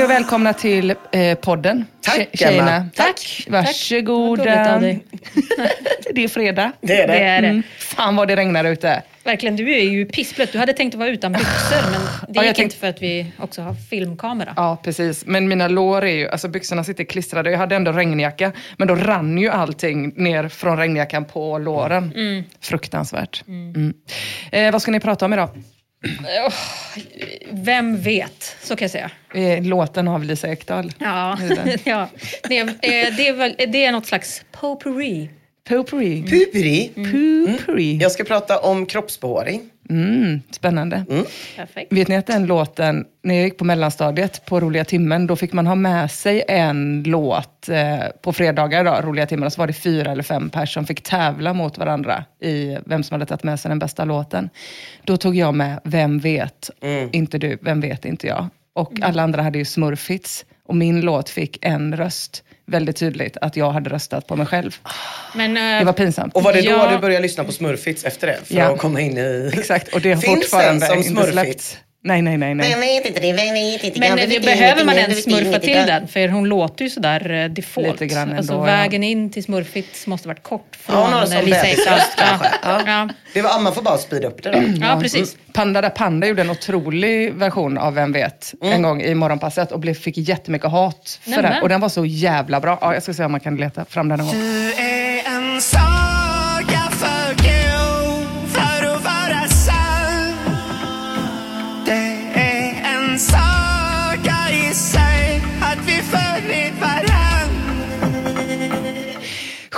Hej och välkomna till eh, podden. Tack, Tje- Tjejerna. Emma. Tack. Varsågoda. Vad gulligt av dig. det är fredag. Det är det. Det är det. Mm. Fan vad det regnar ute. Verkligen, du är ju pissblöt. Du hade tänkt att vara utan byxor, men det Ja, gick tänkte- inte för att vi också har filmkamera. Ja, precis. Men mina lår är ju, alltså byxorna sitter klistrade. Jag hade ändå regnjacka, men då rann ju allting ner från regnjackan på låren. Mm. Fruktansvärt. Mm. Eh, vad ska ni prata om idag? Vem vet, så kan jag säga. Eh, låten av Lisa Ekdahl. Ja, det ja. Det, är, eh, det, är väl, det är något slags potpourri. Potpourri. Puperi. Potpourri. Jag ska prata om kroppsbehåring. Mm, spännande. Perfekt. Vet ni att den låten, när jag gick på mellanstadiet på roliga timmen, då fick man ha med sig en låt eh, på fredagar, då, roliga timmar, och så var det fyra eller fem personer som fick tävla mot varandra i vem som hade tagit med sig den bästa låten. Då tog jag med Vem vet? Inte du, Vem vet inte jag? Och alla andra hade ju Smurfits. Och min låt fick en röst. Väldigt tydligt att jag hade röstat på mig själv. Men, eh, Det var pinsamt. Och var det då Ja. du började lyssna på Smurfits efter det? För Ja. att komma in i... Exakt, och det har Finns fortfarande den som inte Smurfits? släppts. Nej, nej, nej. nej. vet inte det, vem vet inte. men det behöver man ens smurfa till den? För hon låter ju sådär eh, default. Lite grann alltså ändå, ja. vägen in till smurfits måste varit kort från Ja, någon eh, som Lisa bebisröst kanske. Ja. Det var, man får bara speeda upp det då. ja, precis. Panda da Panda gjorde en otrolig version av Vem vet en gång i morgonpasset och blev, fick jättemycket hat för den. Och den var så jävla bra. Ja, jag ska se om man kan leta fram den en gång.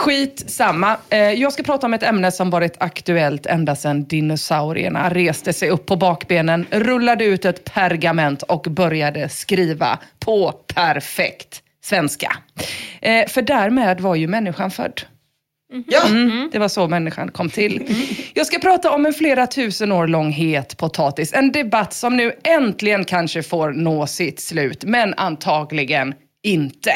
Skit samma. Eh, jag ska prata om ett ämne som varit aktuellt ända sedan dinosaurierna reste sig upp på bakbenen, rullade ut ett pergament och började skriva på perfekt svenska. Eh, för därmed var ju människan född. Ja. Mm, det var så människan kom till. Jag ska prata om en flera tusen år lång het potatis. En debatt som nu äntligen kanske får nå sitt slut, men antagligen inte.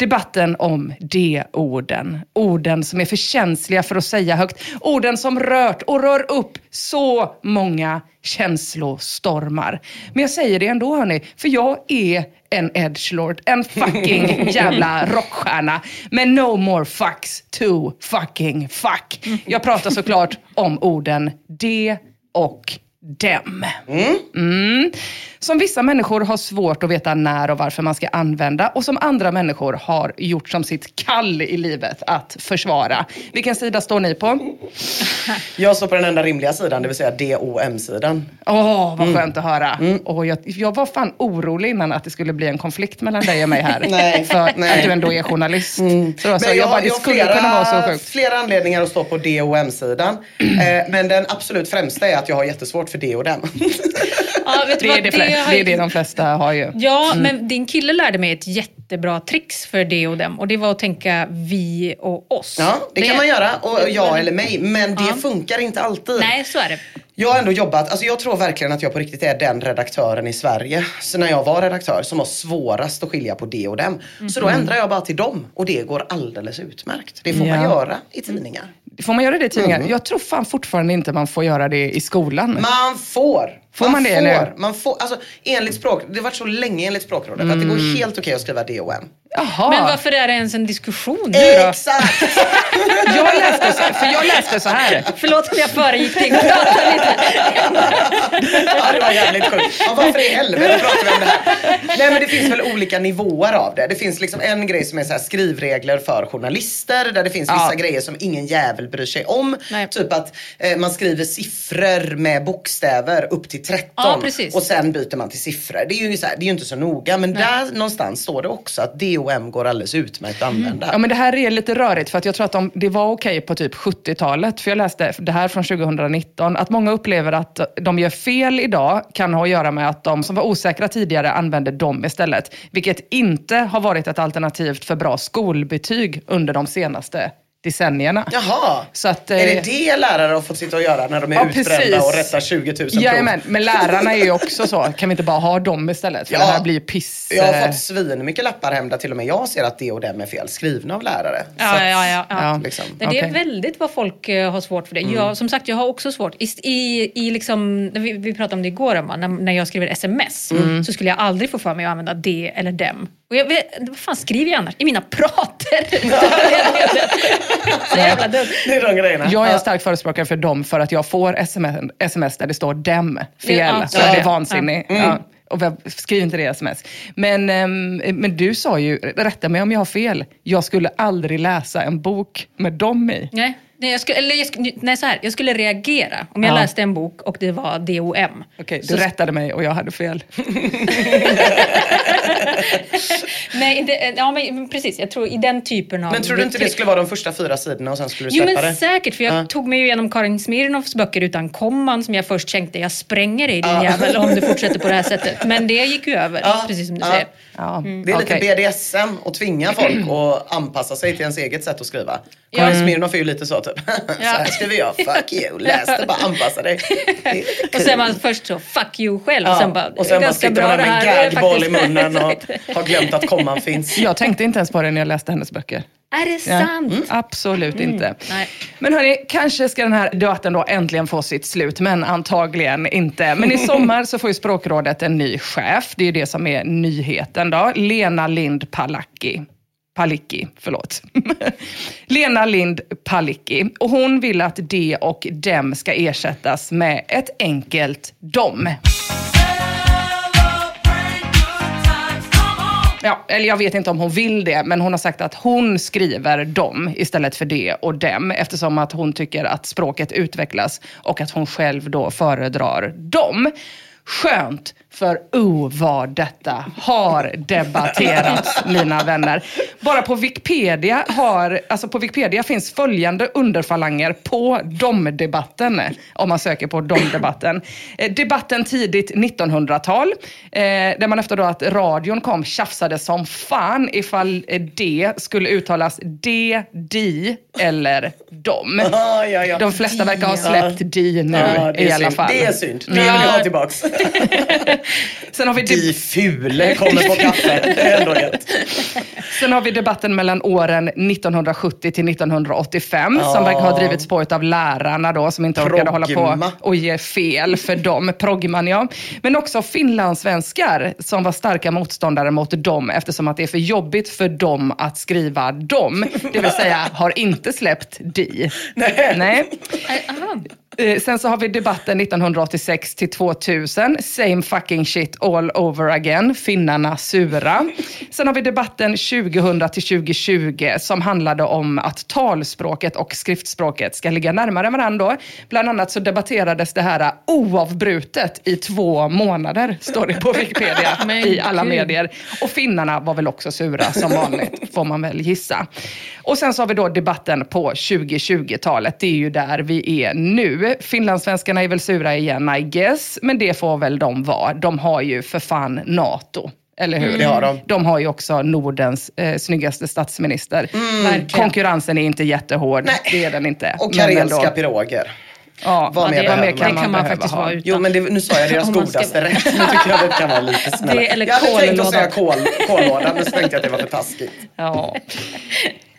Debatten om D-orden. Orden som är för känsliga för att säga högt. Orden som rört och rör upp så många känslostormar. Men jag säger det ändå hörni, för jag är en edgelord, en fucking jävla rockstjärna. Men no more fucks to fucking fuck. Jag pratar såklart om orden de och dem. Mm. Som vissa människor har svårt att veta när och varför man ska använda och som andra människor har gjort som sitt kall i livet att försvara. Vilken sida står ni på? Jag står på den enda rimliga sidan, det vill säga DOM-sidan. Åh, vad skönt att höra. Åh, jag, jag var fan orolig innan att det skulle bli en konflikt mellan dig och mig här. Nej, för nej. att du ändå är journalist. Så alltså, Men jag, bara, det har skulle kunna vara så sjukt. flera anledningar att stå på DOM-sidan. Eh, men den absolut främsta är att jag har jättesvårt för D och dem. Ja, Det är det, det har- det är det de flesta har ju. Ja, men din kille lärde mig ett jättebra tricks för det och dem. Och det var att tänka vi och oss. Ja, det, kan man göra. Och jag eller mig. Men det Ja. funkar inte alltid. Nej, så är det. Jag har ändå jobbat, alltså jag tror verkligen att jag på riktigt är den redaktören i Sverige. Så när jag var redaktör som var svårast att skilja på det och dem. Så då ändrar jag bara till dem och det går alldeles utmärkt. Det får man Ja. göra i tidningar. Får man göra det i tidningar? Mm. Jag tror fan fortfarande inte man får göra det i skolan. Man får. Får man det får, nu? Man får, alltså enligt språk, det har varit så länge enligt språkrådet att det går helt okej att skriva D och M. Jaha. Men varför är det ens en diskussion nu då? Exakt! Jag läste så, för jag läste så här. Förlåt om jag föregick dig. Prata lite. ja, det var jävligt sjukt. Ja, varför i helvete pratar vi om det här? Nej men det finns väl olika nivåer av det. Det finns liksom en grej som är så här skrivregler för journalister där det finns vissa Ja. grejer som ingen jävel bryr sig om. Nej. Typ att eh, man skriver siffror med bokstäver upp till 13 Ja, och sen byter man till siffror. Det är ju, så här, det är ju inte så noga men där någonstans står det också att D och M går alldeles utmärkt att använda. Ja men det här är lite rörigt för att jag tror att de, det var okej på typ 70-talet. För jag läste det här från 2019. Att många upplever att de gör fel idag kan ha att göra med att de som var osäkra tidigare använder dem istället. Vilket inte har varit ett alternativ för bra skolbetyg under de senaste decennierna. Jaha, Så att, är eh, det det lärare har fått sitta och göra när de är Ja, utbrända precis. och rättar 20 000 prov? Jajamän, men lärarna är ju också så. Kan vi inte bara ha dem istället? För Ja. det här blir piss. Jag har eh, fått svin mycket lappar hem där till och med jag ser att det och dem är fel skrivna av lärare. Ja, att- ja, ja, ja. Liksom. Det är Okej. väldigt vad folk eh, har svårt för det. Jag, som sagt, jag har också svårt. I, i, i liksom, vi, vi pratade om det igår, Emma, när, när jag skriver sms så skulle jag aldrig få för mig att använda det eller dem. Och jag vet, vad fan skriver jag annars? I mina prater? så jävla dumt. Det är de grejerna. Jag är en stark förespråkare för dem för att jag får sms, sms där det står dem fel. Ja, så är ja. det vansinnig. Mm. Ja. Och jag- skriv inte det i sms. Men, ehm, men du sa ju, rätta mig om jag har fel, jag skulle aldrig läsa en bok med dem i. Nej, nej, jag skulle, eller jag, skulle- nej, så här, jag skulle reagera om jag Ja. läste en bok och det var DOM. Okej, du Så- rättade mig och jag hade fel. Nej, inte, ja, men men precis. Jag tror i den typen av... Men tror du inte det skulle vara de första fyra sidorna och sen skulle du Jo släppa men det? säkert, för jag Ja. tog mig ju igenom Karin Smirnoffs böcker utan komman som jag först tänkte, jag spränger dig din jävel om du fortsätter på det här sättet. Men det gick ju över, Ja. precis som du Ja. säger. Ja, Det är lite okej. BDSM att tvinga folk att anpassa sig till ens eget sätt att skriva. Karin Smirnoff är ju lite så typ. så här skriver jag, fuck you, läs det bara, anpassa dig. Lite Och är man först så, fuck you själv. Ja, Sen bara, och sen bara sitter man där med en gagboll i munnen och har glömt att komman finns. Jag tänkte inte ens på det när jag läste hennes böcker. Är det Ja. sant? Mm, absolut inte. Nej. Men hörni, kanske ska den här debatten då äntligen få sitt slut, men antagligen inte. Men i sommar så får ju språkrådet en ny chef. Det är ju det som är nyheten då. Lena Lind Palacki. Palicki, förlåt. Lena Lind Palicki. Och hon vill att de och dem ska ersättas med ett enkelt dom. Ja, eller jag vet inte om hon vill det, men hon har sagt att hon skriver dem istället för det och dem eftersom att hon tycker att språket utvecklas och att hon själv då föredrar dem. Skönt, för oh vad detta har debatterats, mina vänner. Bara på Wikipedia, har, alltså på Wikipedia finns följande underfalanger på dom-debatten, om man söker på dom-debatten. Eh, debatten tidigt 1900-tal, eh, där man efter då att radion kom tjafsade som fan ifall eh, det skulle uttalas de, di eller dom. Ja, ja, ja. De flesta verkar ha släppt di nu Ja, i alla fall. Det är synd. Det vill jag ha tillbaks. Sen har vi De fule kommer på kaffe. Det är ändå gött. Sen har vi debatten mellan åren 1970 till 1985 som verkar ha drivits på av lärarna då som inte orkade hålla Progma. på och ge fel för dem. Progman ja. Men också finlandssvenskar som var starka motståndare mot dem eftersom att det är för jobbigt för dem att skriva dem. Det vill säga har inte släppt di. Nej. Nej. Eh, Sen så har vi debatten 1986 till 2000. Same fucking shit all over again. Finnarna sura. Sen har vi debatten 2000 till 2020 som handlade om att talspråket och skriftspråket ska ligga närmare varandra. Bland annat så debatterades det här oavbrutet i två månader, står det på Wikipedia i alla medier. Och finnarna var väl också sura som vanligt, får man väl gissa. Och sen så har vi då debatten på 2020-talet. Det är ju där vi är nu. Nu. Finlandssvenskarna är väl sura igen, I guess. Men det får väl de vara. De har ju för fan NATO. Eller hur? Det har de. De har ju också Nordens eh, snyggaste statsminister. Verkligen. Konkurrensen är inte jättehård. Nej. Det är den inte. Och karelska piroger. Ja, Vad mer det, behöver det man? kan man faktiskt ha. vara utan. Jo men det, nu sa jag deras man ska- godaste rätt. Nu tycker jag det kan vara lite snällare. Jag hade tänkt att säga kål, kållåda men så tänkte jag att det var för taskigt. Ja.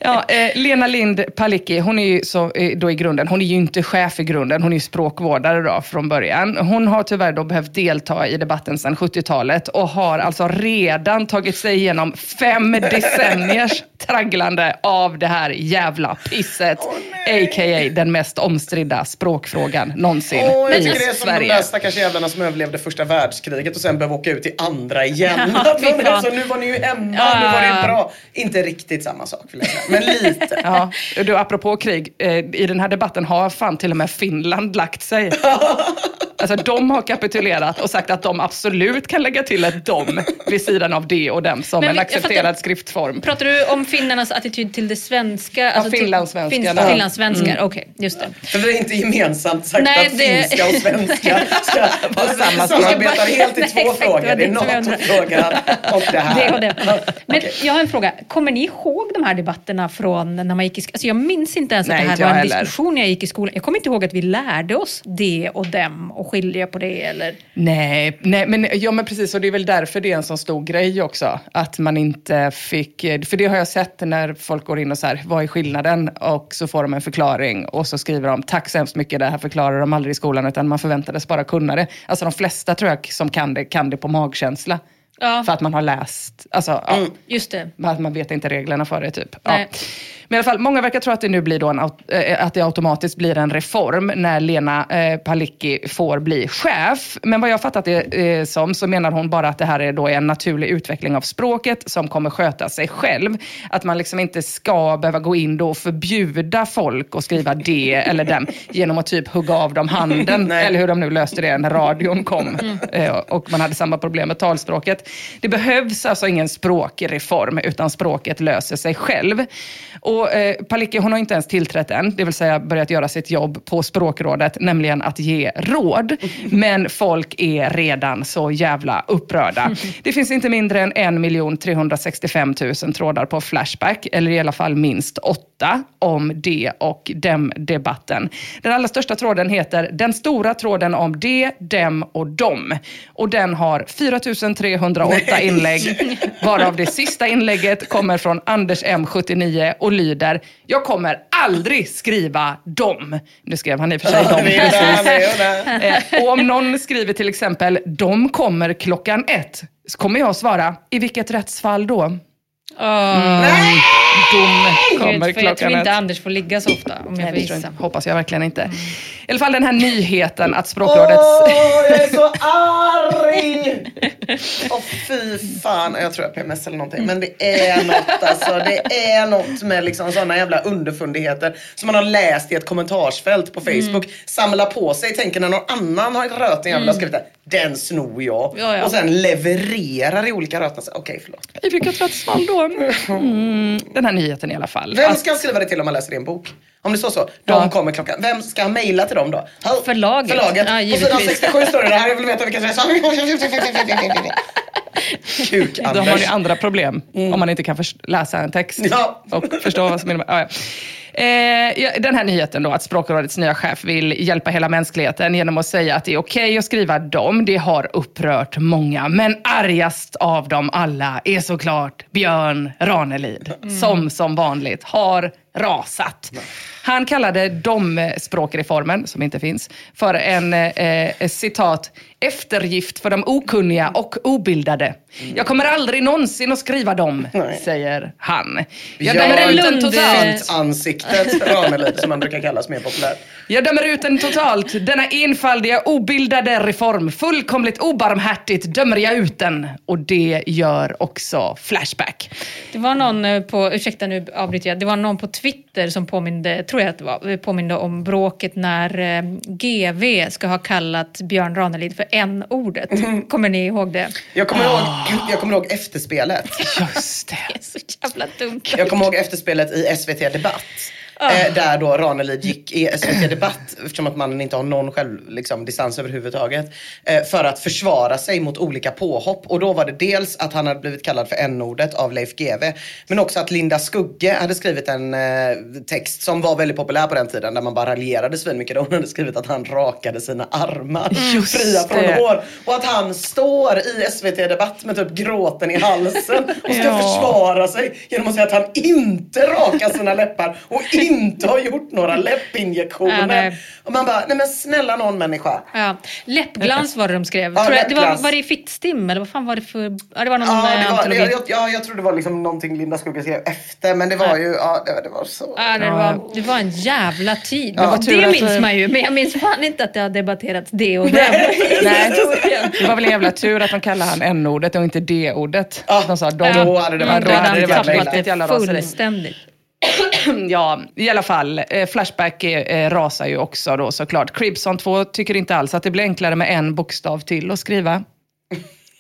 Ja, eh, Lena Lind Palicki, hon är ju så, eh, då i grunden, hon är ju inte chef i grunden, hon är ju språkvårdare då från början. Hon har tyvärr då behövt delta i debatten sedan 70-talet och har alltså redan tagit sig igenom fem decenniers tragglande av det här jävla pisset. a.k.a. den mest omstridda språkfrågan någonsin Åh, jag i tycker det är som de Sverige. där stackars jävlarna som överlevde första världskriget och sen behöver åka ut i andra igen. Ja, fy De är fan. så, nu var ni ju hemma, Ja, nu var det ja. bra. Inte riktigt samma sak vill jag säga, men lite. Ja, du, apropå krig, eh, i den här debatten har fan till och med Finland lagt sig. Alltså de har kapitulerat och sagt att de absolut kan lägga till ett dom vid sidan av det och dem som Men en accepterad fattar- skriftform. Pratar du om finnarnas attityd till det svenska? Alltså finlandssvenskarna. Finns- Finlandssvenskar, okej, just det. För vi har inte gemensamt sagt Nej, att det- finska och svenska ska vara samma sak. samarbetar helt i Nej, två exakt, det frågor. Det är det undrade. NATO-frågan och det här. Det och det. Men Okej. jag har en fråga. Kommer ni ihåg de här debatterna från när man gick i skolan? Alltså jag minns inte ens Nej, att det här var en heller. diskussion när jag gick i skolan. Jag kommer inte ihåg att vi lärde oss det och dem och skilja på det eller... Nej, nej men, ja, men precis. Och det är väl därför det är en sån stor grej också. Att man inte fick... För det har jag sett när folk går in och så här, vad är skillnaden? Och så får de en förklaring och så skriver de, tack så hemskt mycket, det här förklarar de aldrig i skolan, utan man förväntades bara kunna det. Alltså de flesta tror jag som kan det, kan det på magkänsla. Ja. För att man har läst, alltså, ja, Just det. att man vet inte reglerna för det typ. Ja. Men i alla fall, många verkar tro att det nu blir då en, eh, att det automatiskt blir en reform när Lena eh, Palicki får bli chef. Men vad jag fattat det eh, som så menar hon bara att det här är då en naturlig utveckling av språket som kommer sköta sig själv. Att man liksom inte ska behöva gå in då och förbjuda folk att skriva det eller dem genom att typ hugga av dem handen. Eller hur de nu löste det när radion kom eh, och man hade samma problem med talspråket. Det behövs alltså ingen språkreform utan språket löser sig själv. Och eh, Palicki hon har inte ens tillträtt än, det vill säga börjat göra sitt jobb på språkrådet, nämligen att ge råd. Men folk är redan så jävla upprörda. Det finns inte mindre än 1 365 000 trådar på Flashback, eller i alla fall minst åtta om det och dem-debatten. Den allra största tråden heter Den stora tråden om det, dem och dom. Och den har 4 308 inlägg, varav det sista inlägget kommer från Anders M79 och lyder Jag kommer aldrig skriva dom. Nu skrev han i och för sig dom precis. Eh, och om någon skriver till exempel de kommer klockan ett, så kommer jag svara i vilket rättsfall då? Dom kommer Gud, för jag tror inte ett. Anders får ligga så ofta om jag får gissa. jag, hoppas jag verkligen inte. I alla fall den här nyheten att språkrådets... Åh, jag är så arg! Åh fy fan, jag tror jag har PMS eller någonting. Men det är något alltså. Det är något med liksom sådana jävla underfundigheter som man har läst i ett kommentarsfält på Facebook. Samlar på sig, tänker när någon annan har rört en jävla skrivit det. Den snor jag. Ja, ja. Och sen levererar i olika röten. Okej, förlåt. I vilket rättsfall då? Mm, den här nyheten i alla fall. Vem ska skriva det till om man läser en bok? Om det står så. De Ja. kommer klockan. Vem ska mejla till dem då? Ha- Förlaget. Förlaget. Ja, På givetvis. sidan 67 står det det här. Jag vill veta vilket rättsfall. Kuk Då har man ju Anders. andra problem om man inte kan läsa en text Ja. och förstå vad som är... Ja, ja. Eh, den här nyheten då, att Språkrådets nya chef vill hjälpa hela mänskligheten genom att säga att det är okej att skriva dem, det har upprört många. Men argast av dem alla är såklart Björn Ranelid, som som vanligt har rasat. Han kallade dom-språkreformen, som inte finns, för en eh, citat, eftergift för de okunniga och obildade. Jag kommer aldrig någonsin att skriva dem, Nej. säger han. Jag dömer ut en Lund- totalt. Ansiktet Ranelid som han brukar kallas mer populärt. Jag dömer ut den totalt. Denna enfaldiga, obildade reform. Fullkomligt obarmhärtigt dömer jag ut den. Och det gör också Flashback. Det var någon eh, på, ursäkta nu avbryter jag, det var någon på Twitter som påminde, tror jag att det var, eh, påminde om bråket när eh, GV ska ha kallat Björn Ranelid för n-ordet. Kommer ni ihåg det? Jag kommer, ihåg, jag kommer ihåg efterspelet. Just det. Det är så jävla dumt. Jag kommer ihåg efterspelet i SVT Debatt. Eh, där då Ranelid gick i SVT Debatt, eftersom att mannen inte har någon själv, liksom, distans överhuvudtaget, eh, för att försvara sig mot olika påhopp. Och då var det dels att han hade blivit kallad för n-ordet av Leif GW, men också att Linda Skugge hade skrivit en eh, text som var väldigt populär på den tiden, där man bara raljerade svinmycket. Hon hade skrivit att han rakade sina armar fria från det. hår. Och att han står i SVT Debatt med typ gråten i halsen och ska Ja. försvara sig genom att säga att han inte rakar sina läppar och inte har gjort några Ja, läppinjektioner. nej. och man bara, nej men snälla någon människa. Ja. Läppglans var det de skrev. Ja, Tror jag, det var, var det i fittstim eller vad fan var det för... Ja, det var någon Ja, det var, jag, jag, ja, jag tror det var liksom någonting Linda Skugge skrev efter men det var ju, ja det, det var så. Ja, det, var, det var en jävla tid. Ja, det minns vi- man ju, men jag minns fan inte att det har debatterats det och det. Nej, det var väl en jävla tur att de kallade han n-ordet och inte d-ordet. Ja, de sa, de, ja, då hade det varit- då Då hade det varit riktigt jävla det raseri. fullständigt. Ja, i alla fall. Eh, Flashback eh, rasar ju också då såklart. Cribson 2 tycker inte alls att det blir enklare med en bokstav till att skriva.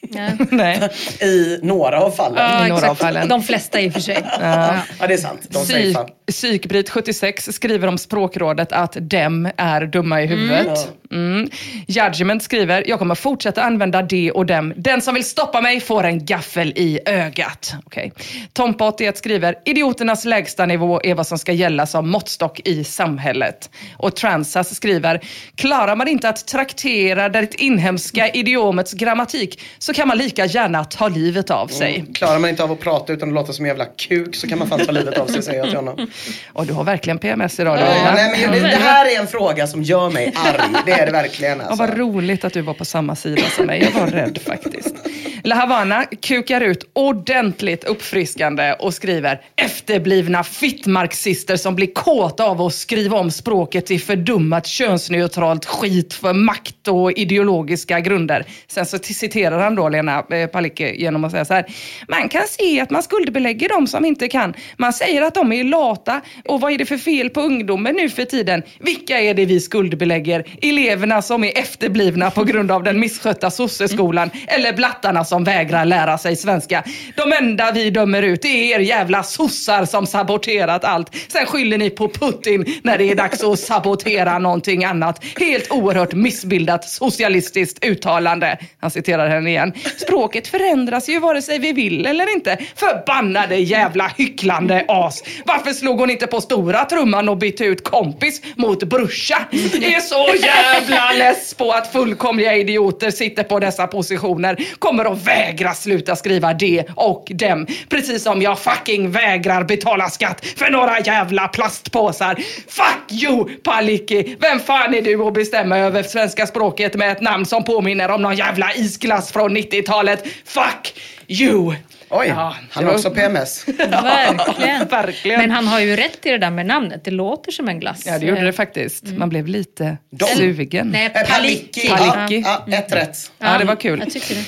Ja. Nej. I några av fallen. Ja, I några av fallen. De flesta i och för sig. Ja. Ja det är sant. De säger Psyk, fan. Psykbrit 76 skriver om språkrådet att dem är dumma i huvudet. Mm. Judgment skriver, jag kommer fortsätta använda det och dem. Den som vill stoppa mig får en gaffel i ögat. Okay. Tompa 81 skriver, idioternas lägsta nivå är vad som ska gälla som måttstock i samhället. Och Transas skriver, klarar man inte att traktera det inhemska idiomets grammatik så kan man lika gärna ta livet av sig. Klarar man inte av att prata utan att låta som en jävla kuk så kan man fan ta livet av sig säger jag till honom. Och du har verkligen PMS idag. Ja, Lina. nej, men det, det här är en fråga som gör mig arg. Det är det verkligen. Ja, Alltså. vad roligt att du var på samma sida som mig. Jag var rädd faktiskt. La Havana kukar ut ordentligt uppfriskande och skriver efterblivna fittmarxister som blir kåta av att skriva om språket till fördummat könsneutralt skit för makt och ideologiska grunder. Sen så citerar han då Lena eh, Palicki genom att säga så här. Man kan se att man skuldbelägger de som inte kan. Man säger att de är lata och vad är det för fel på ungdomen nu för tiden? Vilka är det vi skuldbelägger? Eleverna som är efterblivna på grund av den misskötta sosseskolan eller blattarna som vägrar lära sig svenska. De enda vi dömer ut det är er jävla sossar som saboterat allt. Sen skyller ni på Putin när det är dags att sabotera någonting annat. Helt oerhört missbildat socialistiskt uttalande. Han citerar henne igen. Språket förändras ju vare sig vi vill eller inte. Förbannade jävla hycklande as. Varför slog hon inte på stora trumman och bytte ut kompis mot brorsa? Det är så jävla less på att fullkomliga idioter sitter på dessa positioner. Kommer att vägra sluta skriva det och dem. Precis som jag fucking vägrar betala skatt för några jävla plastpåsar. Fuck you Palicki! Vem fan är du att bestämma över svenska språket med ett namn som påminner om någon jävla isglass från 90-talet? Fuck you! Oj, Ja, han har också PMS. Verkligen. Verkligen. Men han har ju rätt i det där med namnet. Det låter som en glass. Ja, det gjorde det faktiskt. Man blev lite De- sugen. Nej, Eh, Palicki. Palicki. Ja, ja, ett rätt. Ja, det var kul. Jag tycker det.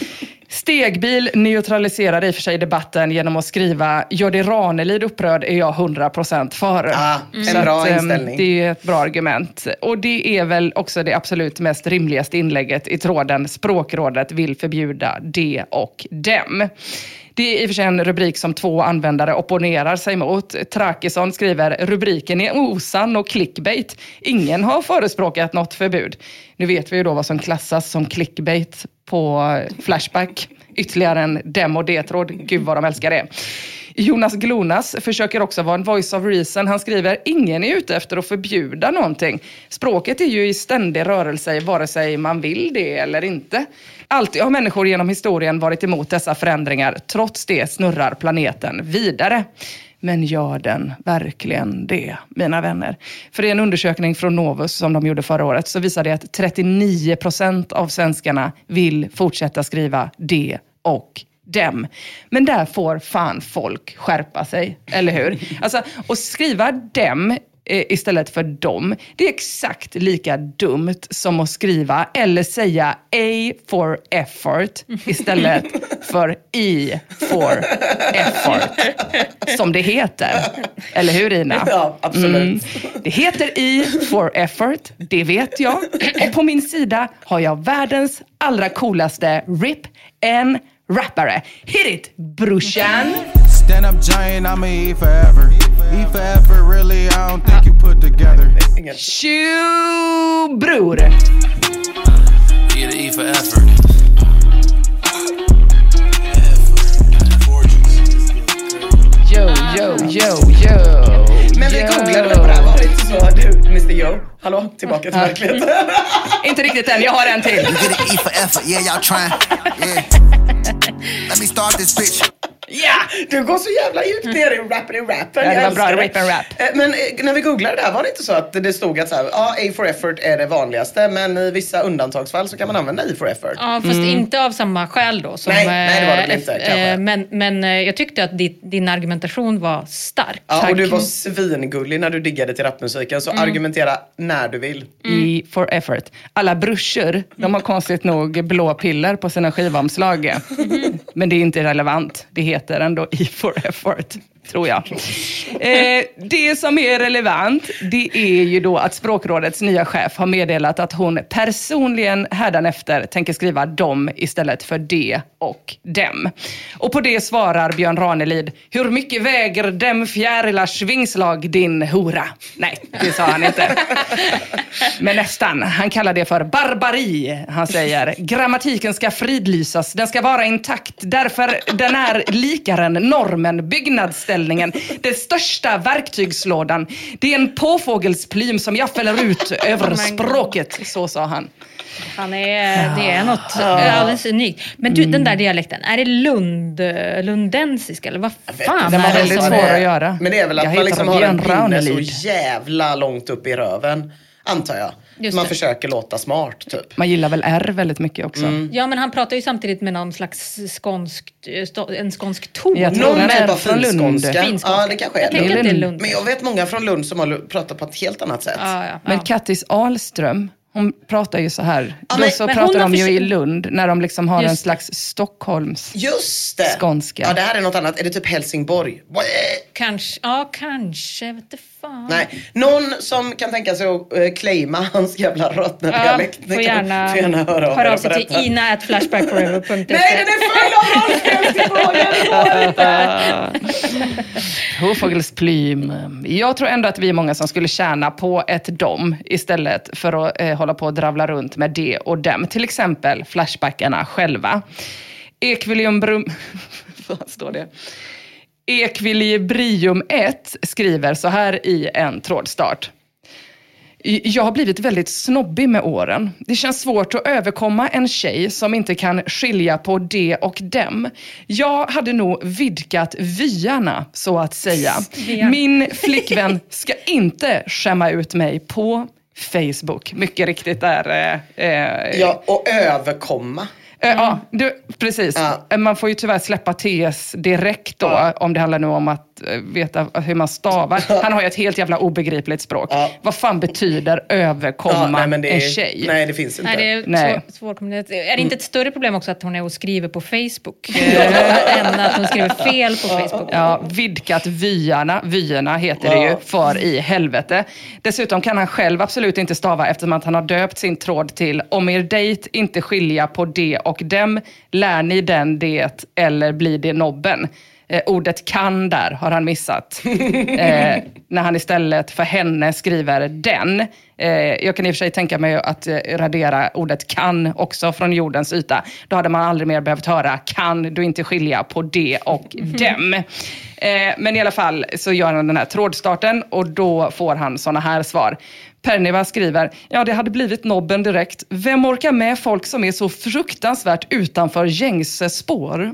Stegbil neutraliserar i och för sig debatten genom att skriva “Gör det Ranelid upprörd är jag 100% för”. Ja, en Så bra att, ehm, inställning. Det är ett bra argument. Och det är väl också det absolut mest rimligaste inlägget i tråden “Språkrådet vill förbjuda det och dem”. Det är i och för sig en rubrik som två användare opponerar sig mot. Trakisson skriver rubriken är osann och clickbait. Ingen har förespråkat något förbud. Nu vet vi ju då vad som klassas som clickbait på Flashback. Ytterligare en dem och det-tråd. Gud vad de älskar det. Jonas Glonas försöker också vara en voice of reason. Han skriver, ingen är ute efter att förbjuda någonting. Språket är ju i ständig rörelse vare sig man vill det eller inte. Alltid har människor genom historien varit emot dessa förändringar. Trots det snurrar planeten vidare. Men gör den verkligen det, mina vänner? För i en undersökning från Novus som de gjorde förra året så visar det att 39 procent av svenskarna vill fortsätta skriva det och dem. Men där får fan folk skärpa sig, eller hur? Alltså, att skriva dem eh, istället för dem, det är exakt lika dumt som att skriva eller säga A for effort istället för E for effort, som det heter. Eller hur Ina? Ja, absolut. Det heter E for effort, det vet jag. Och på min sida har jag världens allra coolaste rip en rappare. Hit it brorsan! Stand up giant, I'ma eat forever. Eat forever, really, I don't think you put together. Tjo bror! Yeah, to eat for effort. Yo, yo, yo, yo. Men vi yo. googlade väl på det här, var det inte så? Du, Mr Joe, hallå, tillbaka till verkligheten. Inte riktigt än, jag har en till. You get for effort. Yeah, y'all trying. Yeah. Let me start this bitch. Ja! Du går så jävla djupt ner i rappen i rappen. Ja, det var bra, rap and rap. Eh, Men eh, när vi googlade det här var det inte så att det stod att så här, ja, A for effort är det vanligaste men i vissa undantagsfall så kan man använda I for effort. Ja, fast inte av samma skäl då. Som, Nej, nej, det var det väl eh, inte, kanske. Men, men jag tyckte att din, din argumentation var stark. Ja, och du var svingullig när du diggade till rapmusiken så argumentera när du vill. E for effort. Alla broschur, de har konstigt nog blå piller på sina skivomslag. Men det är inte relevant. Det heter ändå E4 effort, tror jag. Eh, det som är relevant, det är ju då att Språkrådets nya chef har meddelat att hon personligen hädanefter tänker skriva dem istället för de och dem. Och på det svarar Björn Ranelid, hur mycket väger dem fjärilars vingslag din hora? Nej, det sa han inte. Men nästan. Han kallar det för barbari. Han säger grammatiken ska fridlysas, den ska vara intakt därför den är likaren, normen, byggnadsställningen, den största verktygslådan. Det är en påfågelsplym som jag fäller ut över språket. Så sa han. Han är, det är något alldeles unikt. Men du, den där dialekten, är det Lund, lundensisk eller vad fan Den var är det väldigt svår att göra. Men det är väl att Jag man liksom har en pinne så jävla långt upp i röven. Antar jag. Just man det. försöker låta smart typ. Man gillar väl R väldigt mycket också. Ja, men han pratar ju samtidigt med någon slags skånsk, en skånsk ton. Jag tror Någon den är typ av från Lund. finskånska. Ja, det kanske är Jag Lund. att det är Lund. Men jag vet många från Lund som har pratat på ett helt annat sätt. Ja, ja, Men. Kattis Ahlström, hon pratar ju så här. Ja, Då men- så men pratar de ju i Lund när de liksom har Just en slags Stockholms... Just det! Skånska. Ja, det här är något annat. Är det typ Helsingborg? Kanske, ja kanske, vet du fan. Nej, någon som kan tänka sig att uh, claima hans jävla rötna-dialekt. Ja, får gärna, får gärna höra av höra er av sig till ina.flashbackforever.se. Nej, den är full av inte! Påfågelsplym. Jag tror ändå att vi är många som skulle tjäna på ett dom istället för att eh, hålla på och dravla runt med det och dem. Till exempel Flashbackarna själva. Ekvilibrium... Vad står det? Ekvilibrium 1 skriver så här i en trådstart. Jag har blivit väldigt snobbig med åren. Det känns svårt att överkomma en tjej som inte kan skilja på det och dem. Jag hade nog vidgat vyarna, så att säga. Min flickvän ska inte skämma ut mig på Facebook. Mycket riktigt där. Eh, eh, Ja, och överkomma. Eh, Ja, du, precis. Ja. Eh, Man får ju tyvärr släppa TS direkt då, Ja. om det handlar nu om att eh, veta hur man stavar. Han har ju ett helt jävla obegripligt språk. Ja. Vad fan betyder överkomma nej, är, en tjej? Nej, det finns inte. Nej, det är Nej. svår. Är det inte ett större problem också att hon är och skriver på Facebook? än att hon skriver fel på Facebook? Ja, vidgat vyarna. Vyerna heter det ju, för i helvete. Dessutom kan han själv absolut inte stava eftersom att han har döpt sin tråd till om er dejt inte skilja på det och och dem, lär ni den det eller blir det nobben. Eh, ordet kan där har han missat. eh, när han istället för henne skriver den. Eh, jag kan i och för sig tänka mig att eh, radera ordet kan också från jordens yta. Då hade man aldrig mer behövt höra kan du inte skilja på det och dem. Eh, men i alla fall så gör han den här trådstarten och då får han såna här svar. Perniva skriver, ja det hade blivit nobben direkt. Vem orkar med folk som är så fruktansvärt utanför gängse spår?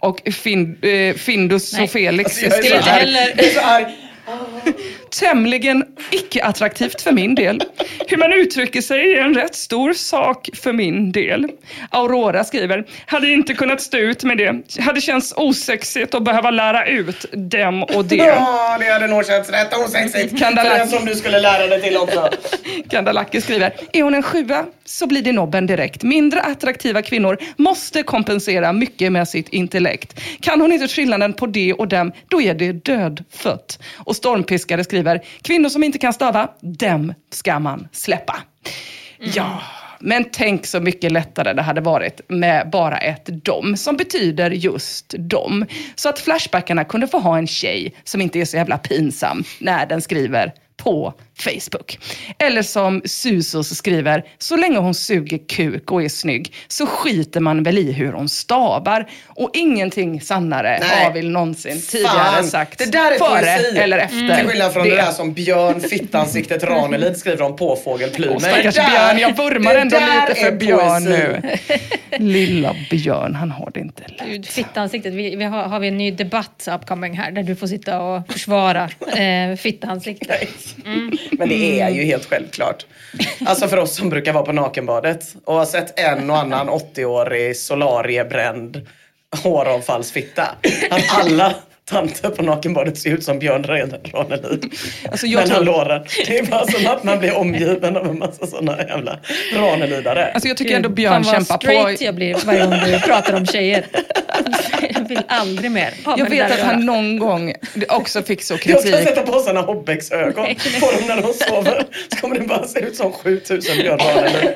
Och fin, eh, Findus Nej. och Felix Alltså, jag är så Jag är så arg. Tämligen icke-attraktivt för min del. Hur man uttrycker sig är en rätt stor sak för min del. Aurora skriver, hade inte kunnat stå ut med det. Hade känts osexigt att behöva lära ut dem och det. Ja, det hade nog känts rätt osexigt. Kan det För lä- den som du skulle lära dig till också. Kandalaki skriver, är hon en sjua så blir det nobben direkt. Mindre attraktiva kvinnor måste kompensera mycket med sitt intellekt. Kan hon inte skillnaden på det och dem, då är det dödfött. Och Stormpiskare skriver, kvinnor som inte kan stava, dem ska man släppa. Ja, men tänk så mycket lättare det hade varit med bara ett dom, som betyder just dom. Så att Flashbackarna kunde få ha en tjej som inte är så jävla pinsam när den skriver på Facebook. Eller som Susos skriver, så länge hon suger kuk och är snygg så skiter man väl i hur hon stavar. Och ingenting sannare Nej. har väl någonsin tidigare Fan, sagt det där är före poesi. eller efter. Till skillnad från det, där som Björn Fittansiktet Ranelid skriver om påfågelplymer. Åh, stackars Det där- Björn, jag vurmar det ändå lite för Björn poesi. nu. Lilla Björn, han har det inte lätt. Fittansiktet. Vi, vi har, har vi en ny debatt upcoming här där du får sitta och försvara eh, fittansiktet. Men det är ju helt självklart. Alltså för oss som brukar vara på nakenbadet och har sett en och annan 80-årig solariebränd håravfallsfitta. Att alla tanter på nakenbadet ser ut som Björn Ranelid. Alltså, jag mellan tror- låren. Det är bara som att man blir omgiven av en massa sådana jävla Ranelidare. Alltså jag tycker ändå Gud, Björn fan vad kämpar straight på. jag blir varje gång du pratar om tjejer. Jag vill aldrig mer ha Jag vet att han göra. någon gång också fick så Jag ska kritik. sätta på sådana Hobbex-ögon på dem när de sover. Så kommer det bara se ut som 7000 Björn Ranelid.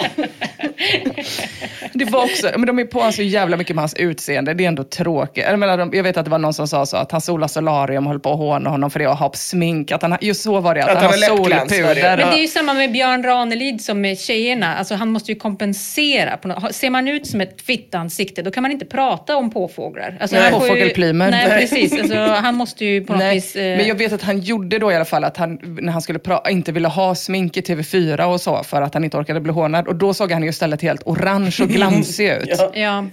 Det var också, men de är på så jävla mycket med hans utseende. Det är ändå tråkigt. Jag, menar, jag vet att det var någon som sa så att han solar solarium och höll på att håna honom för det och ha på smink. Att han, just så var det, att, Att han han har har solpuder. Men det är ju samma med Björn Ranelid som med tjejerna. Alltså han måste ju kompensera. På något. Ser man ut som ett fittansikte då kan man inte prata om påfåglar. Alltså, Nej, påfågelplymer. Nej, precis. Alltså, han måste ju på något Nej, vis... eh, men jag vet att han gjorde då i alla fall att han, när han skulle inte ville ha smink i TV4 och så för att han inte orkade bli hånad. Och då såg han ju istället helt orange och glansig ut. Ja. Ja.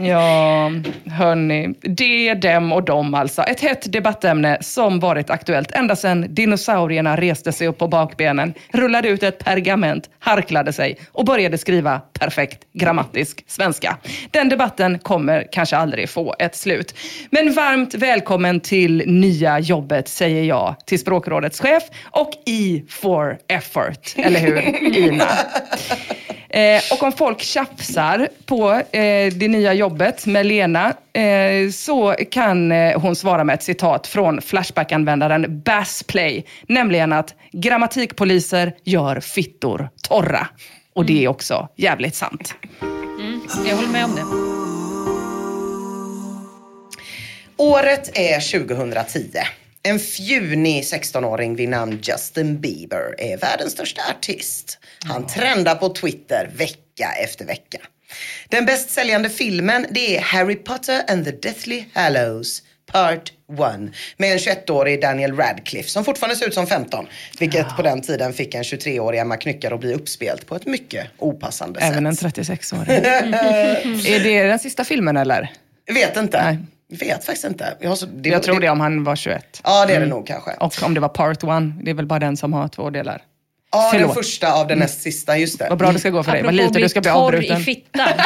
Ja, hörni. Det, dem och dem alltså. Ett hett debattämne som varit aktuellt ända sedan dinosaurierna reste sig upp på bakbenen, rullade ut ett pergament, harklade sig och började skriva perfekt grammatisk svenska. Den debatten kommer kanske aldrig få ett slut. Men varmt välkommen till nya jobbet säger jag till språkrådets chef och E for effort. Eller hur, Ina? Eh, och om folk tjafsar på eh, det nya jobbet med Lena eh, så kan eh, hon svara med ett citat från Flashback-användaren Bassplay. Nämligen att grammatikpoliser gör fittor torra. Och det är också jävligt sant. Jag håller med om det. Året är 2010. En fjunig 16-åring vid namn Justin Bieber är världens största artist. Han trendar på Twitter vecka efter vecka. Den bäst säljande filmen det är Harry Potter and the Deathly Hallows Part 1 med en 21-årig Daniel Radcliffe som fortfarande ser ut som 15. Vilket på den tiden fick en 23-årig Emma Knyckare att bli uppspelt på ett mycket opassande Även en sätt. 36-åring. är det den sista filmen eller? Vet inte. Nej. Vet faktiskt inte. Jag, så, det, Jag tror det om han var 21. Ja det är det nog kanske. Och om det var part one, det är väl bara den som har två delar. Ja, Förlåt. den första av den näst sista, just det. Vad bra det ska gå för dig. Vad lite du ska bli avbruten. i fittan.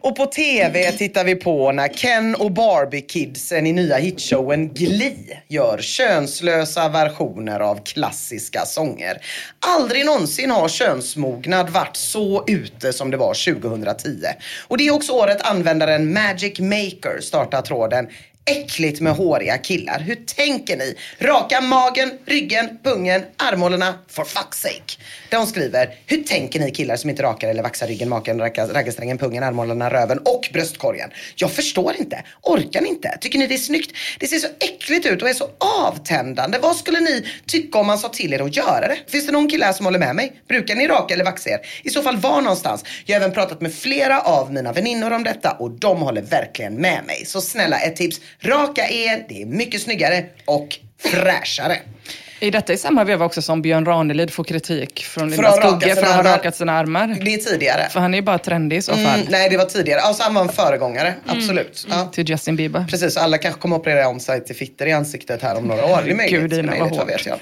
Och på TV tittar vi på när Ken och Barbie-kidsen i nya hitshowen Glee gör könslösa versioner av klassiska sånger. Aldrig någonsin har könsmognad varit så ute som det var 2010. Och det är också året användaren Magic Maker startar tråden Äckligt med håriga killar. Hur tänker ni? Raka magen, ryggen, pungen, armhålorna, for fuck's sake. De skriver, hur tänker ni killar som inte rakar eller vaxar ryggen, maken, raggsträngen, raggarsträngen, pungen, armhålorna, röven och bröstkorgen? Jag förstår inte. Orkar ni inte? Tycker ni det är snyggt? Det ser så äckligt ut och är så avtändande. Vad skulle ni tycka om man sa till er att göra det? Finns det någon kille här som håller med mig? Brukar ni raka eller vaxa er? I så fall var någonstans? Jag har även pratat med flera av mina väninnor om detta och de håller verkligen med mig. Så snälla ett tips. Raka er, det är mycket snyggare och fräschare. Är detta i samma veva också som Björn Ranelid får kritik från För Linda Skugge för sina att ha armar. rakat sina armar? Det är tidigare. För han är ju bara trendig i så fall. Mm, nej, det var tidigare. Alltså han var en föregångare, absolut. Ja. Till Justin Bieber. Precis, alla kanske kommer att operera om sig till fitter i ansiktet här om några år. Det är möjligt. Gud, Ina, vad hårt. vet jag.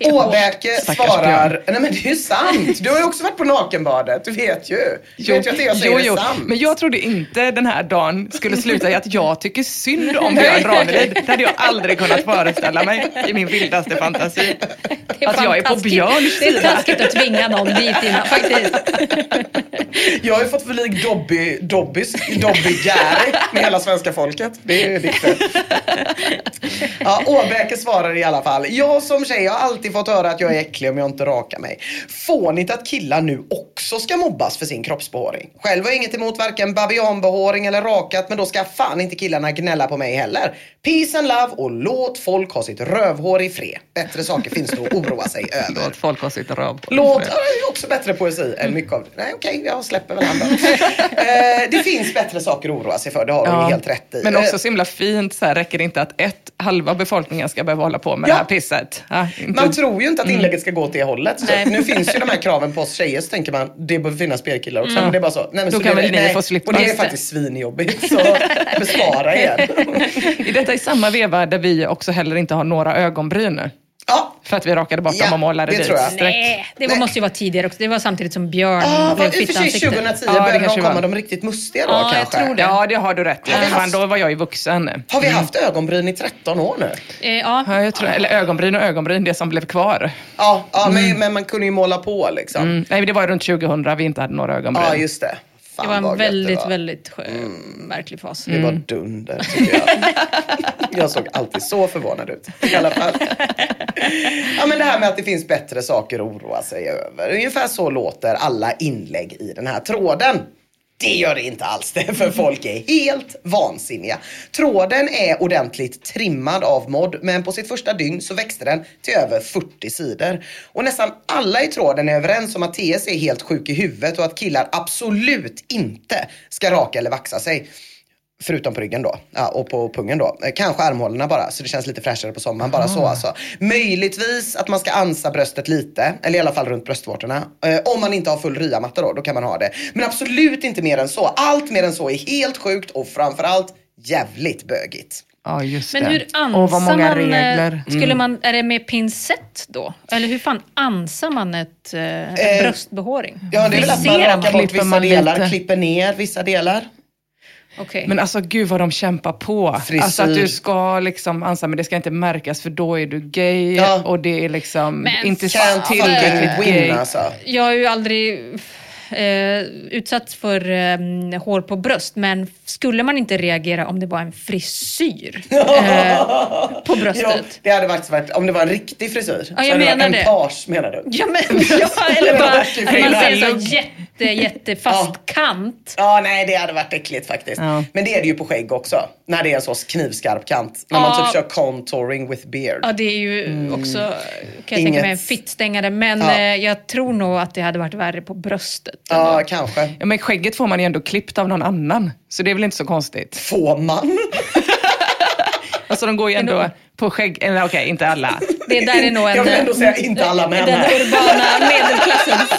Åbäke svarar, Björn. nej men det är ju sant. Du har ju också varit på nakenbadet, du vet ju. Du vet ju att det jag säger jo, jo. är sant. Men jag trodde inte den här dagen skulle sluta i att jag tycker synd om Björn Ranelid. Det hade jag aldrig kunnat föreställa mig i min vildaste fantasi. det Att jag är på. Björns Det är sida. taskigt att tvinga någon dit innan, faktiskt. Jag har ju fått förlik Dobby, Dobbys, Dobby Gary med hela svenska folket. Det är ditt fel. Ja, Åbräke svarar i alla fall. Jag som tjej har alltid fått höra att jag är äcklig om jag inte rakar mig. Fånigt att killar nu också ska mobbas för sin kroppsbehåring. Själv har jag inget emot varken babianbehåring eller rakat men då ska fan inte killarna gnälla på mig heller. Peace and love och låt folk ha sitt rövhår i fred. Bättre saker finns det att oroa sig över. Låt folk ha sitt på Låt, ja, det är också bättre poesi än mycket av det. Nej okej, jag släpper väl då. eh, Det finns bättre saker att oroa sig för, det har Ja, helt rätt i. Men Eh, också så himla fint, så här, räcker det inte att ett, halva befolkningen ska behöva hålla på med Ja. det här pisset? Ja, inte- Man tror ju inte att Mm. inlägget ska gå åt det hållet. Så nu finns ju de här kraven på oss tjejer så tänker man det bör finnas spelkillar också. Men det är bara så. Nej, men Mm. Då så kan det, väl ni nej. få slippa. Och det är faktiskt svinjobbigt. Så bespara er. I detta i samma veva där vi också heller inte har några ögonbryn. Ja, För att vi rakade bort Ja, dem och målade det dit tror jag. streck. Nej, det var, Nej. måste ju vara tidigare också. Det var samtidigt som Björn ah, blev vad- i och för sig fittansikte. 2010 Ja, började de komma var. de riktigt mustiga då Ja, jag kanske. tror det. Ja, det har du rätt i. haft- då var jag ju vuxen. Har vi haft ögonbryn i 13 år nu? Eh, ja. Ja, jag tror, eller ögonbryn och ögonbryn, det som blev kvar. Ja, ja men, men man kunde ju måla på liksom. Mm. Nej, det var runt 2000 vi inte hade några ögonbryn. Ja, just det. Fan, Det var en väldigt, var. väldigt skö- märklig fas. Det var dunder tycker jag. jag såg alltid så förvånad ut. I alla fall. Ja men det här med att det finns bättre saker att oroa sig över. Ungefär så låter alla inlägg i den här tråden. Det gör det inte alls det, för folk är helt vansinniga. Tråden är ordentligt trimmad av mod, men på sitt första dygn så växte den till över 40 sidor. Och nästan alla i tråden är överens om att TS är helt sjuk i huvudet och att killar absolut inte ska raka eller vaxa sig. Förutom på ryggen då. Ja, och på pungen då. Eh, Kanske armhålorna bara, så det känns lite fräschare på sommaren. Bara så alltså. Möjligtvis att man ska ansa bröstet lite, eller i alla fall runt bröstvårtorna. Eh, om man inte har full ryamatta då, då kan man ha det. Men absolut inte mer än så. Allt mer än så är helt sjukt och framförallt jävligt bögigt. Ja, just Men det. hur ansar Och vad många man? eh, regler. Skulle man, är det med pincett då? Eller hur fan ansar man ett eh, bröstbehåring? Ja, det är väl att man rakar bort Klipper vissa delar, lite? klipper ner vissa delar. Okej. Men alltså gud vad de kämpar på. Frisyr. Alltså att du ska liksom ansa, men det ska inte märkas för då är du gay Ja. och det är liksom Men inte tillräckligt gay. alltså. Jag har ju aldrig eh, utsatts för eh, hår på bröst, men skulle man inte reagera om det var en frisyr eh, på Ja, bröstet? det hade faktiskt varit, om det var en riktig frisyr. Ja, jag så hade det menar en page menar du? Ja, men, ja, eller bara att man ser så jätte, jättefast Ja. kant. Ja, nej det hade varit äckligt faktiskt. Ja. Men det är det ju på skägg också. När det är en så knivskarp kant. När man typ kör contouring with beard. Ja, det är ju också, kan jag Inget- tänka mig, en fittstängare. Men Ja. eh, jag tror nog att det hade varit värre på bröstet. Ja, ändå. kanske. Ja, men skägget får man ju ändå klippt av någon annan. Så det är väl inte så konstigt. Får man? Alltså de går ju ändå på skägg, eller okej, inte alla. Det där är nog en... Jag vill ändå säga inte alla män Den här. urbana medelklassens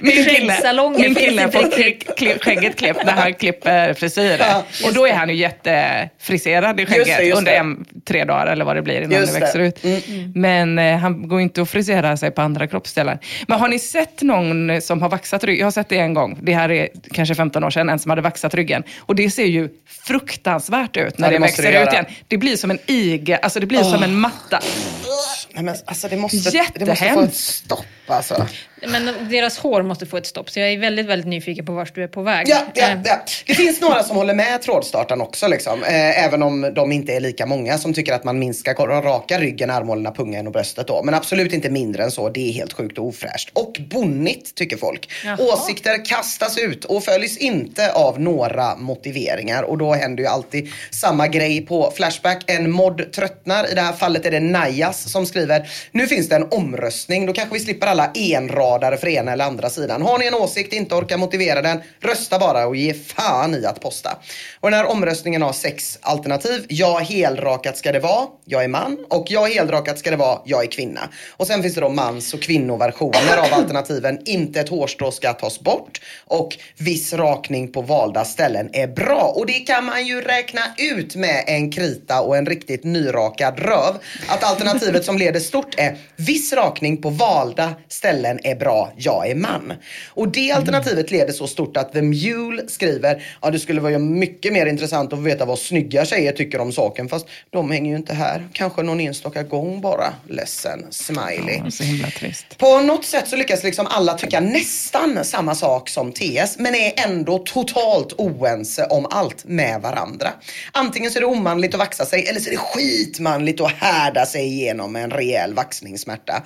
Min kille, min kille får skägget klippt när han klipper frisyrer. Ja, och då är han ju jättefriserad i Just skägget det, just under en, tre dagar eller vad det blir innan Just det växer det. Mm. ut. Men eh, han går inte att frisera sig på andra kroppsdelar. Men har ni sett någon som har vaxat ryggen? Jag har sett det en gång. Det här är kanske 15 år sedan, en som hade vaxat ryggen. Och det ser ju fruktansvärt ut när Ja, det växer det ut igen. Det blir som en igel, alltså det blir som en matta. Nej, men, alltså, det, måste, det måste få ett stopp alltså. Men deras hår måste få ett stopp, så jag är väldigt, väldigt nyfiken på vart du är på väg. Ja, ja, Eh, ja. Det finns några som håller med trådstartaren också. Liksom. Eh, även om de inte är lika många som tycker att man minst ska raka ryggen, armhålorna, pungen och bröstet. Då. Men absolut inte mindre än så. Det är helt sjukt och ofräscht. Och bonnigt tycker folk. Jaha. Åsikter kastas ut och följs inte av några motiveringar. Och då händer ju alltid samma grej på Flashback. En mod tröttnar. I det här fallet är det Najas som skriver. Nu finns det en omröstning. Då kanske vi slipper alla avradare för ena eller andra sidan. Har ni en åsikt, inte orkar motivera den, rösta bara och ge fan i att posta. Och den här omröstningen har sex alternativ. Ja, helrakat ska det vara. Jag är man. Och ja, helrakat ska det vara. Jag är kvinna. Och sen finns det då mans och kvinnoversioner av alternativen. Inte ett hårstrå ska tas bort. Och viss rakning på valda ställen är bra. Och det kan man ju räkna ut med en krita och en riktigt nyrakad röv. Att alternativet som leder stort är viss rakning på valda ställen är bra, jag är man. Och det alternativet leder så stort att The Mule skriver, ja det skulle vara mycket mer intressant att veta vad snygga tjejer tycker om saken. Fast de hänger ju inte här. Kanske någon enstaka gång bara. Ledsen, smiley. Ja, så himla trist. På något sätt så lyckas liksom alla tycka nästan samma sak som TS men är ändå totalt oense om allt med varandra. Antingen så är det omanligt att vaxa sig eller så är det skitmanligt att härda sig igenom en rejäl vaxningssmärta.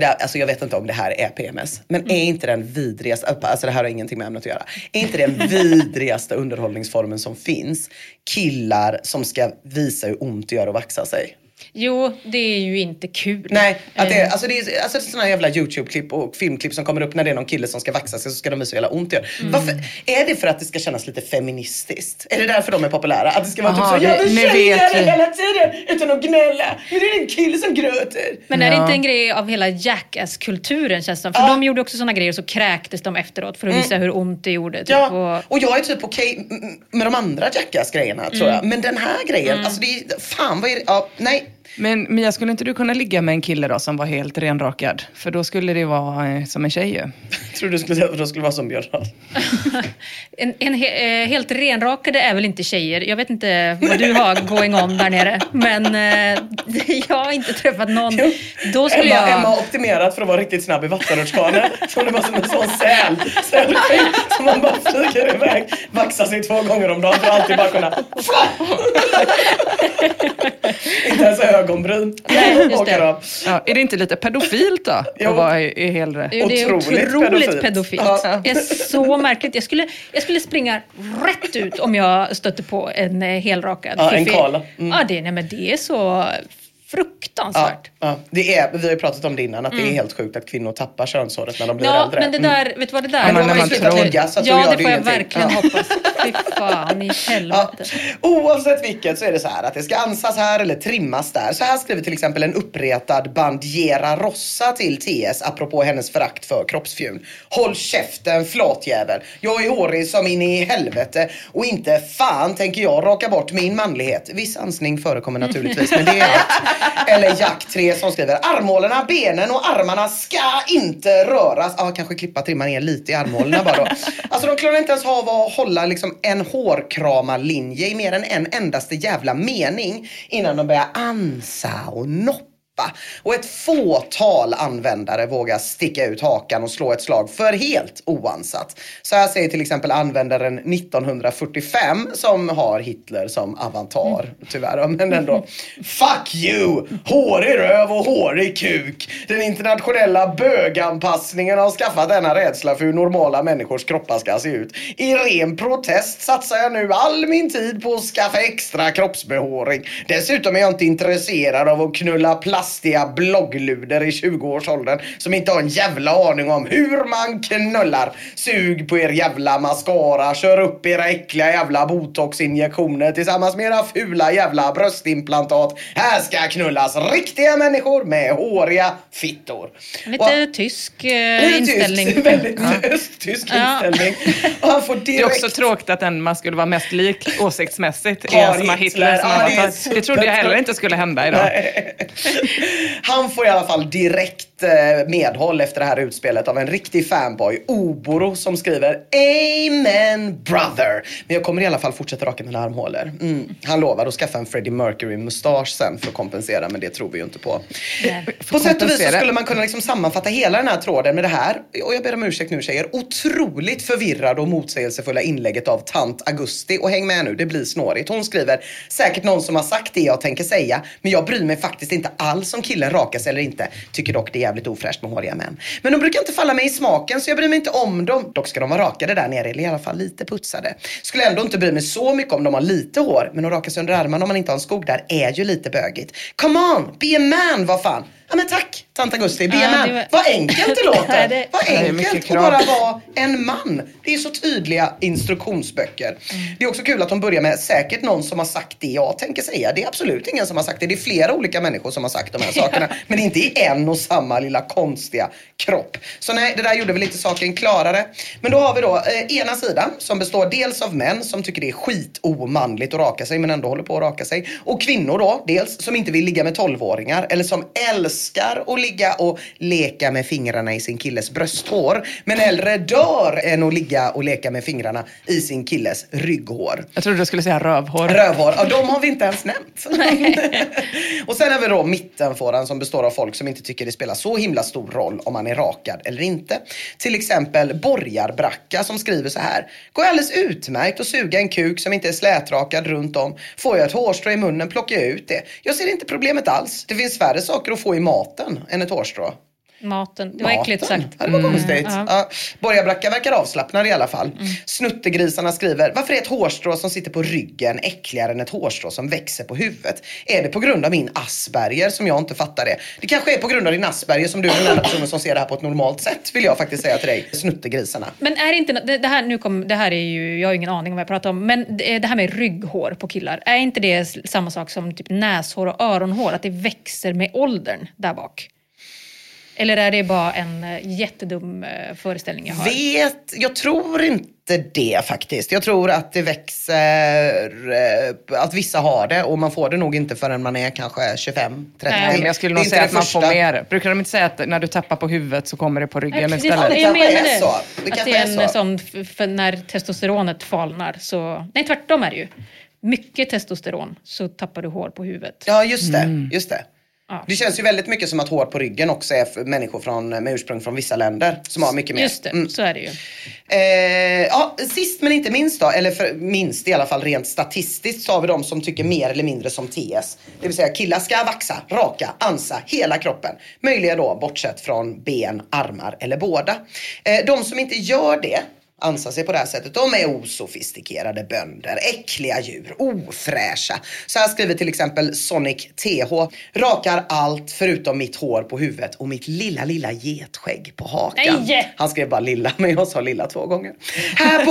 Det, alltså jag vet inte om det här är PMS, men är inte den vidrigaste, alltså det här har ingenting med ämnet att göra, är inte den vidrigaste underhållningsformen som finns killar som ska visa hur ont det gör att vaxa sig? Jo, det är ju inte kul. Nej, att det, är, Eh, alltså det är alltså sådana jävla YouTube-klipp och filmklipp som kommer upp när det är någon kille som ska vaxa sig så ska de visa hur jävla ont det gör. Mm. Varför, är det för att det ska kännas lite feministiskt? Är det därför de är populära? Att det ska vara Aha, typ så, jag vill tjejer hela tiden utan att gnälla. Är det en kille som gråter. Men är det Ja. inte en grej av hela Jackass-kulturen känns det? För de gjorde också såna grejer och så kräktes de efteråt för att visa hur ont det gjorde. Typ. Mm. Ja, Och, och jag är typ okej m- med de andra Jackass-grejerna tror Mm. jag. Men den här grejen, alltså det är, fan vad är det, ja, nej. Men Mia, skulle inte du kunna ligga med en kille då som var helt renrakad? För då skulle det vara eh, som en tjej ju. Jag tror du skulle säga att det skulle vara som Björn en, en he, eh, helt renrakade är väl inte tjejer. Jag vet inte vad du har going on där nere. Men eh, jag har inte träffat någon. Då skulle Emma, jag... Emma har optimerat för att vara riktigt snabb i vattenrutschkanan. Så det var som en sån säl. Sälskinn som man bara flyger iväg, vaxar sig två gånger om dagen för att alltid bara kunna... Inte ens ögonbryn. Nej, just det. Ja, är det inte lite pedofilt då? Jo. Att vara i, i helre? Jo, Det är Otroligt otroligt, pedofilt. pedofilt. Ja. Det är så märkligt. Jag skulle, jag skulle springa rätt ut om jag stötte på en eh, helrakad Ja, en kala. Mm. Ja, det, nej, men det är så fruktansvärt. ja. Det är, vi har ju pratat om det innan, att det är helt sjukt att kvinnor tappar könshåret när de blir Mm. Ja, äldre. men det Mm. där, vet du vad det där Ja, men när man slutat tror- med. Ja, så Ja, det det får jag verkligen Ja. hoppas. Fy fan i Ja. helvete. Oavsett vilket så är det så här att det ska ansas här eller trimmas där. Så här skriver till exempel en uppretad Bandiera Rossa till TS apropå hennes förakt för kroppsfjun. Håll käften flatjävel. Jag är hårig som in i helvete och inte fan tänker jag raka bort min manlighet. Viss ansning förekommer naturligtvis men det är allt. Eller Jack 3 som skriver armhålorna, benen och armarna ska inte röras. Ja, kanske klippa trimma ner lite i armhålorna bara då. Alltså de klarar inte ens av att hålla liksom en hårkramarlinje i mer än en endaste jävla mening innan de börjar ansa och noppa. Och ett fåtal användare vågar sticka ut hakan och slå ett slag för helt oansat. Så här säger till exempel användaren 1945 som har Hitler som avatar. Tyvärr, men ändå. Fuck you! Hårig röv och hårig kuk. Den internationella böganpassningen har skaffat denna rädsla för hur normala människors kroppar ska se ut. I ren protest satsar jag nu all min tid på att skaffa extra kroppsbehåring. Dessutom är jag inte intresserad av att knulla plast plastiga bloggluder i 20-årsåldern som inte har en jävla aning om hur man knullar. Sug på er jävla mascara, kör upp era äckliga jävla botoxinjektioner tillsammans med era fula jävla bröstimplantat. Här ska knullas riktiga människor med håriga fittor. Lite tysk eh, Lite inställning. Tyst, väldigt östtysk Ja. inställning. Och han får Det är direkt... också tråkigt att den man skulle vara mest lik åsiktsmässigt är som Hitler. Hitler som Ja, det. Det trodde jag heller inte skulle hända idag. Han får i alla fall direkt medhåll efter det här utspelet av en riktig fanboy, Oboro, som skriver Amen brother. Men jag kommer i alla fall fortsätta raka mina armhålor. Mm. Han lovar att skaffa en Freddie Mercury-mustasch sen för att kompensera, men det tror vi ju inte på. På sätt och vis så skulle man kunna liksom sammanfatta hela den här tråden med det här, och jag ber om ursäkt nu tjejer, otroligt förvirrade och motsägelsefulla inlägget av tant Augusti. Och häng med nu, det blir snårigt. Hon skriver, säkert någon som har sagt det jag tänker säga, men jag bryr mig faktiskt inte alls om killen rakas eller inte. Tycker dock det jävligt ofräscht med håriga män. Men de brukar inte falla mig i smaken så jag bryr mig inte om dem. Dock ska de vara rakade där nere, eller i alla fall lite putsade. Skulle ändå inte bry mig så mycket om de har lite hår, men att raka sig under armarna om man inte har en skog där är ju lite bögigt. Come on, be a man, vad fan. Ja men tack, tant Augusti, a Ja, var- Vad enkelt det låter. Det- Vad enkelt att bara vara en man. Det är så tydliga instruktionsböcker. Det är också kul att de börjar med säkert någon som har sagt det jag tänker säga. Det är absolut ingen som har sagt det. Det är flera olika människor som har sagt de här sakerna. Men inte i en och samma lilla konstiga kropp. Så nej, det där gjorde väl inte saken klarare. Men då har vi då eh, ena sidan som består dels av män som tycker det är skitomanligt att raka sig men ändå håller på att raka sig. Och kvinnor då, dels som inte vill ligga med 12-åringar eller som älskar att ligga och leka med fingrarna i sin killes brösthår. Men hellre dör än att ligga och leka med fingrarna i sin killes rygghår. Jag trodde du skulle säga rövhår. Rövhår, ja, de har vi inte ens nämnt. och sen har vi då mittenfåran som består av folk som inte tycker det spelar så himla stor roll om man är rakad eller inte. Till exempel Borgarbracka som skriver så här. Går alldeles utmärkt att suga en kuk som inte är slätrakad runt om. Får jag ett hårstrå i munnen plockar jag ut det. Jag ser inte problemet alls. Det finns färre saker att få i maten än ett hårstrå. Maten. Det var Maten. äckligt sagt. Ja, det var konstigt. ja. Ja. Borgarbracka verkar avslappnad i alla fall. Snuttegrisarna skriver, varför är ett hårstrå som sitter på ryggen äckligare än ett hårstrå som växer på huvudet? Är det på grund av min Asperger som jag inte fattar det? Det kanske är på grund av din Asperger som du är den enda personen som ser det här på ett normalt sätt, vill jag faktiskt säga till dig. Snuttegrisarna. Men är det inte, det, här, nu kom, det här är ju, jag har ingen aning om vad jag pratar om, men det, här med rygghår på killar, är inte det samma sak som typ näshår och öronhår, att det växer med åldern där bak? Eller är det bara en eh, jättedum eh, föreställning jag har? Vet, jag tror inte det faktiskt. Jag tror att det växer, eh, att vissa har det och man får det nog inte förrän man är kanske 25, 30. Nej, Men jag skulle nog säga att man får mer. Brukar de inte säga att när du tappar på huvudet så kommer det på ryggen Nej, istället? det kanske är det. så. Det att det är en så. sån, för när testosteronet falnar så... Nej, tvärtom är det ju. Mycket testosteron så tappar du hår på huvudet. Ja, just det. Just det. Ja. Det känns ju väldigt mycket som att hår på ryggen också är för människor från, med ursprung från vissa länder som har mycket mer. Just det, Mm. så är det ju. Eh, ja, sist men inte minst då, eller för, minst i alla fall rent statistiskt så har vi de som tycker mer eller mindre som TS. Det vill säga killar ska vaxa, raka, ansa hela kroppen. Möjliga då bortsett från ben, armar eller båda. Eh, de som inte gör det ansar sig på det här sättet. De är osofistikerade bönder, äckliga djur, ofräscha. Så här skriver till exempel Sonic TH. Rakar allt förutom mitt hår på huvudet och mitt lilla, lilla getskägg på hakan. Nej! Han skrev bara lilla, men jag sa lilla två gånger. Här på,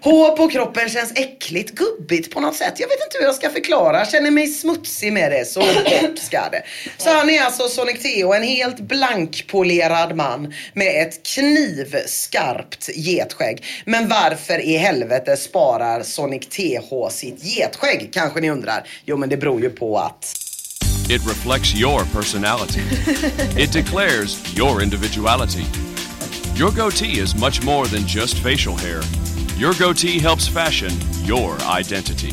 hår på kroppen känns äckligt, gubbigt på något sätt. Jag vet inte hur jag ska förklara. Känner mig smutsig med det, så bort ska det. Så han är alltså Sonic Theo, en helt blankpolerad man med ett knivskarpt getskägg. Men varför i helvete sparar Sonic TH sitt getskägg, kanske ni undrar? Jo, men det beror ju på att It reflects your personality. it declares your individuality. Your goatee is much more than just facial hair. Your goatee helps fashion your identity.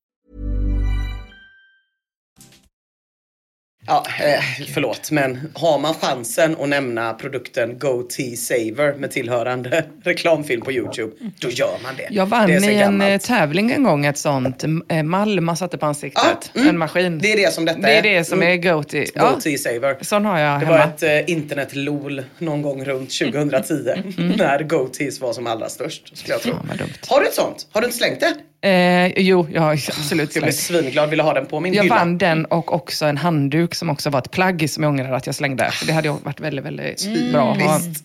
Ja, eh, förlåt, men har man chansen att nämna produkten Goatee Saver med tillhörande reklamfilm på Youtube, då gör man det. Jag vann det är i en eh, gammalt. tävling en gång ett sånt eh, mall man satte på ansiktet. mm. En maskin. Det är det som detta Det är är. det som Mm. är Goatee. Ja, Goatee Saver. sån har jag Det hemma. var ett eh, internet-lol någon gång runt 2010 när Goatees var som allra störst. Skulle jag tro. Dumt. Har du ett sånt? Har du inte slängt det? Eh, jo, jag har absolut Jag blev svinglad, ville ha den på min Jag hylla. vann den och också en handduk som också var ett plagg som jag ångrar att jag slängde. För det hade ju varit väldigt, väldigt bra att ha. Visst.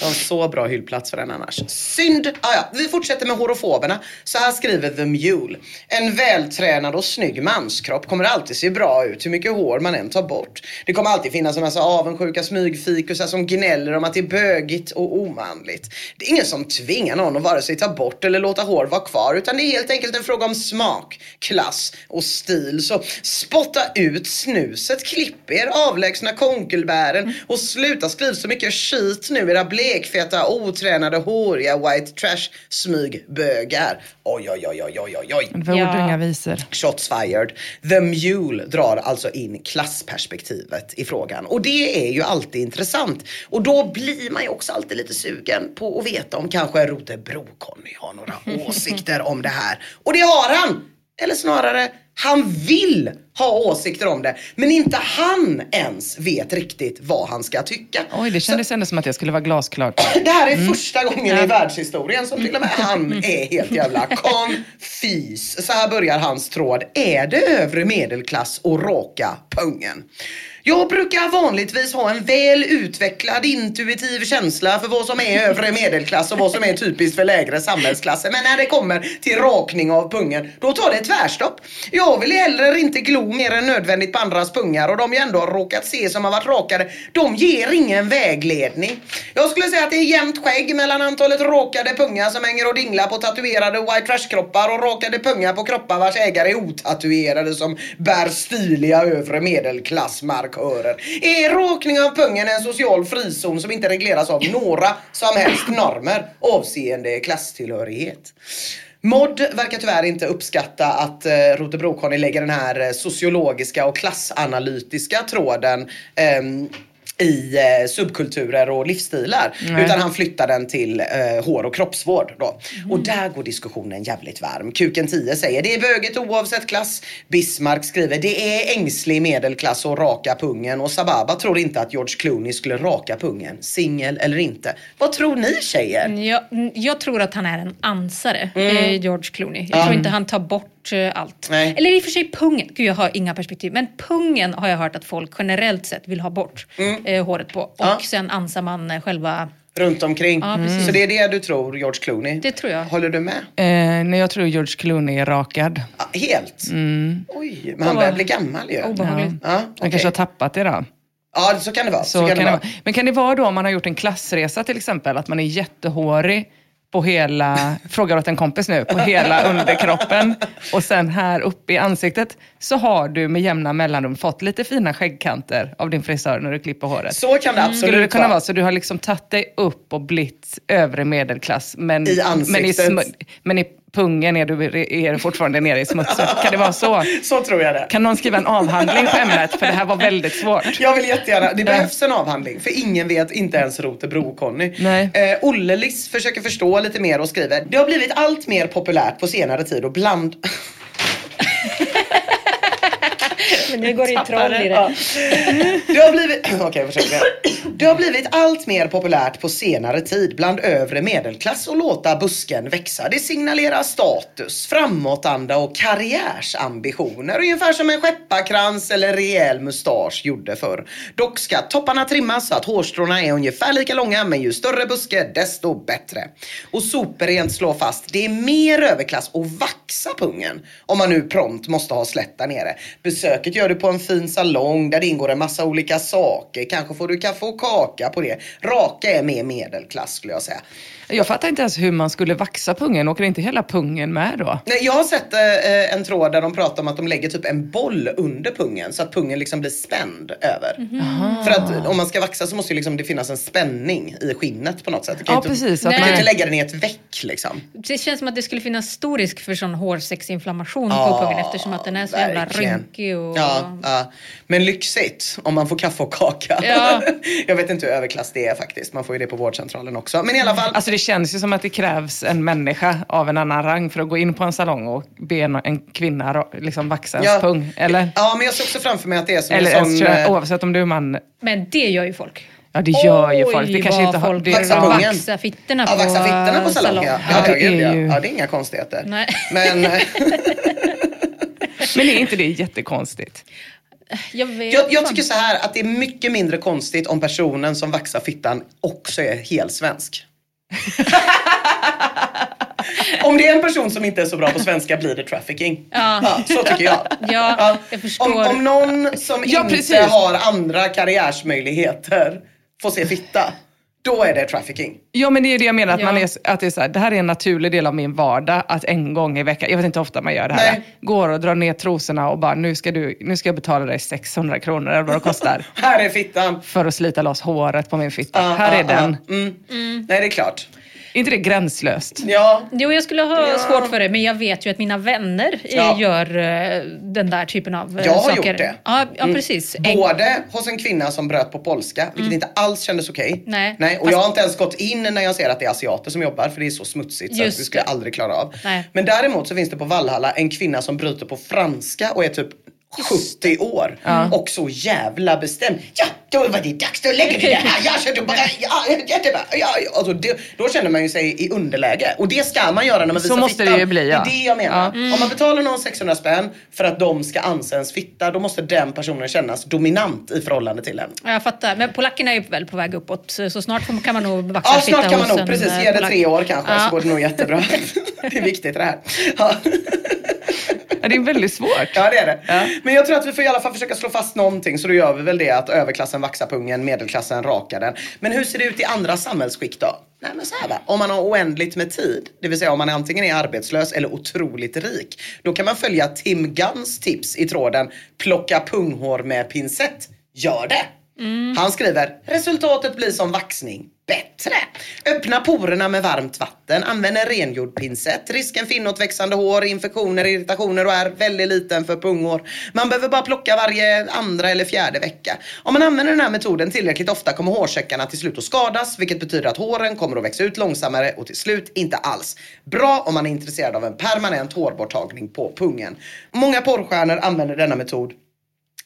Jag har så bra hyllplats för den annars. Synd. Ah, ja. Vi fortsätter med horofoberna. Så här skriver The Mule. En vältränad och snygg manskropp kommer alltid se bra ut hur mycket hår man än tar bort. Det kommer alltid finnas en massa avundsjuka smygfikusar som gnäller om att det är bögigt och omanligt. Det är ingen som tvingar någon att vare sig ta bort eller låta hår vara kvar utan det är helt enkelt en fråga om smak, klass och stil. Så spotta ut snuset, klipp er, avlägsna konkelbären och sluta skriva så mycket skit nu era blekfeta, otränade, håriga white trash smygbögar. Oj, oj, oj, oj, oj, oj, inga visor. Shots fired. The Mule drar alltså in klassperspektivet i frågan. Och det är ju alltid intressant. Och då blir man ju också alltid lite sugen på att veta om kanske Rotebro-Conny har några åsikter om det här. Och det har han! Eller snarare, han vill ha åsikter om det. Men inte han ens vet riktigt vad han ska tycka. Oj, det kändes ändå som att det skulle vara glasklart. Det här är första gången i världshistorien som till och med han är helt jävla konfys. Så här börjar hans tråd. Är det övre medelklass och råka pungen? Jag brukar vanligtvis ha en väl utvecklad intuitiv känsla för vad som är övre medelklass och vad som är typiskt för lägre samhällsklasser. Men när det kommer till rakning av pungen, då tar det tvärstopp. Jag vill heller inte glo mer än nödvändigt på andras pungar och de jag ändå har råkat se som har varit rakade, de ger ingen vägledning. Jag skulle säga att det är jämnt skägg mellan antalet rakade pungar som hänger och dinglar på tatuerade white trash-kroppar och rakade pungar på kroppar vars ägare är otatuerade som bär stiliga övre medelklassmarkörer. Är råkning av pungen en social frizon som inte regleras av några som helst normer avseende klasstillhörighet? Mod verkar tyvärr inte uppskatta att eh, Rotebro-Conny lägger den här eh, sociologiska och klassanalytiska tråden eh, i eh, subkulturer och livsstilar. Nej. Utan han flyttar den till eh, hår och kroppsvård. Då. Och där går diskussionen jävligt varm. Kuken 10 säger det är böget oavsett klass. Bismarck skriver det är ängslig medelklass och raka pungen. Och Sababa tror inte att George Clooney skulle raka pungen. Singel eller inte. Vad tror ni tjejer? Jag, jag tror att han är en ansare, Mm. eh, George Clooney. Jag tror inte han tar bort eh, allt. Nej. Eller i och för sig pungen. Gud, jag har inga perspektiv. Men pungen har jag hört att folk generellt sett vill ha bort eh, håret på. Och Mm. Ja. sen ansar man eh, själva... Runt omkring. Ja, precis. Så det är det du tror George Clooney? Det tror jag. Håller du med? Eh, när jag tror George Clooney är rakad. Ja, helt? Oj, men han börjar bli gammal ju. Obehagligt. Ja, Han okej. kanske har tappat det då. Ja, så kan det vara. Så kan det vara. Men kan det vara då om man har gjort en klassresa till exempel, att man är jättehårig på hela, frågar åt en kompis nu, på hela underkroppen och sen här uppe i ansiktet så har du med jämna mellanrum fått lite fina skäggkanter av din frisör när du klipper håret. Så kan det absolut Skulle det kunna vara. så du har liksom tagit dig upp och blivit övre medelklass men, I men, i, ansiktet. men i pungen är du, är fortfarande nere i smutsen. Kan det vara så? Så tror jag det. Kan någon skriva en avhandling på ämnet? För det här var väldigt svårt. Jag vill jättegärna, det behövs en avhandling för ingen vet, inte ens Rotebro-Conny. Eh, Olle Liss försöker förstå lite mer och skriver Det har blivit allt mer populärt på senare tid och bland... Men nu går det ju troll i Ja. det. Det har blivit... Okej, jag försöker. Det har blivit allt mer populärt på senare tid bland övre medelklass att låta busken växa. Det signalerar status, framåtanda och karriärsambitioner. Ungefär som en skepparkrans eller rejäl mustasch gjorde förr. Dock ska topparna trimmas så att hårstråna är ungefär lika långa men ju större buske desto bättre. Och superrent slår fast, det är mer överklass att vaxa pungen om man nu prompt måste ha slätt där nere. Besöket gör du på en fin salong där det ingår en massa olika saker. Kanske får du kaffe och kaka på det. Raka är mer medelklass skulle jag säga. Jag fattar inte ens hur man skulle vaxa pungen. Åker inte hela pungen med då? Nej, jag har sett eh, en tråd där de pratar om att de lägger typ en boll under pungen så att pungen liksom blir spänd över. Mhm. För att om man ska vaxa så måste ju liksom det finnas en spänning i skinnet på något sätt. Du kan Ja, inte, precis, att kan man- inte lägga den i ett veck liksom. Det känns som att det skulle finnas stor risk för sån hårsäcksinflammation Ja, på pungen eftersom att den är så jävla rynkig och Ja. Ja, ja. Men lyxigt om man får kaffe och kaka. Ja. jag vet inte hur överklass det är faktiskt. Man får ju det på vårdcentralen också. Men i alla fall. Alltså det känns ju som att det krävs en människa av en annan rang för att gå in på en salong och be en, en kvinna liksom vaxa ens pung. Eller? Ja, men jag ser också framför mig att det är som Eller en sån... kön, oavsett om du är man. Men det gör ju folk. Ja det gör ju Oj, folk. Det kanske inte har... Det, Vaxa ja, pungen. Vaxa fittorna Ja, på vaxa fittorna på salong. Ja, Ja, ja, det är ja. ju- ja, det är inga konstigheter. Nej. Men Men är inte det jättekonstigt? Jag, vet jag, jag tycker så här att det är mycket mindre konstigt om personen som vaxar fittan också är helsvensk. Om det är en person som inte är så bra på svenska blir det trafficking. Ja. så tycker jag. Ja, jag förstår. Om, om någon som Ja, inte precis. har andra karriärsmöjligheter får se fitta, då är det trafficking. Ja men det är det jag menar, att, Ja. man är, att det är så här, det här är en naturlig del av min vardag, att en gång i veckan, jag vet inte hur ofta man gör det här, Nej. går och drar ner trosorna och bara nu ska, du, nu ska jag betala dig 600 kronor eller vad det kostar. Här är fittan. för att slita loss håret på min fitta. Ja, här ja, är den. ja. Mm. Nej, det är klart. Är inte det gränslöst? Ja, Jo, jag skulle ha svårt för det, men jag vet ju att mina vänner Ja. gör eh, den där typen av eh, Jag har saker. gjort det. Ja, ja Mm. precis. En- Både hos en kvinna som bröt på polska, vilket inte alls kändes okej. Nej. Nej, och Fast- jag har inte ens gått in när jag ser att det är asiater som jobbar, för det är så smutsigt så att Just det skulle jag aldrig klara av. Nej. Men däremot så finns det på Valhalla en kvinna som bryter på franska och är typ 70 år och så jävla bestämd. Ja, då var det dags, då lägger vi det här. Ja, så då bara, ja, jättebra. Ja, ja. Alltså, det, då känner man ju sig i underläge. Och det ska man göra när man Så visar måste fittan. det ju bli, ja. Det är det jag menar. Om man betalar någon 600 spänn för att de ska anse ens fitta, då måste den personen kännas dominant i förhållande till en. Ja, Jag fattar. Men polackerna är ju väl på väg uppåt, så så snart kan man nog vaxa Ja, snart kan man nog, en, precis, eh, ge det tre år kanske Ja. så går det nog jättebra. det är viktigt det här. Ja. Ja, det är väldigt svårt. Ja det är det. Men jag tror att vi får i alla fall försöka slå fast någonting så då gör vi väl det att överklassen vaxar pungen, medelklassen rakar den. Men hur ser det ut i andra samhällsskikt då? Nej men så här va, om man har oändligt med tid, det vill säga om man antingen är arbetslös eller otroligt rik, då kan man följa Tim Gunns tips i tråden plocka punghår med pincett. Gör det! Han skriver, resultatet blir som vaxning. Bättre! Öppna porerna med varmt vatten, använd en rengjord pincett. Risken för inåtväxande hår, infektioner, irritationer och är väldigt liten för punghår. Man behöver bara plocka varje andra eller fjärde vecka. Om man använder den här metoden tillräckligt ofta kommer hårsäckarna till slut att skadas, vilket betyder att håren kommer att växa ut långsammare och till slut inte alls. Bra om man är intresserad av en permanent hårborttagning på pungen. Många porrstjärnor använder denna metod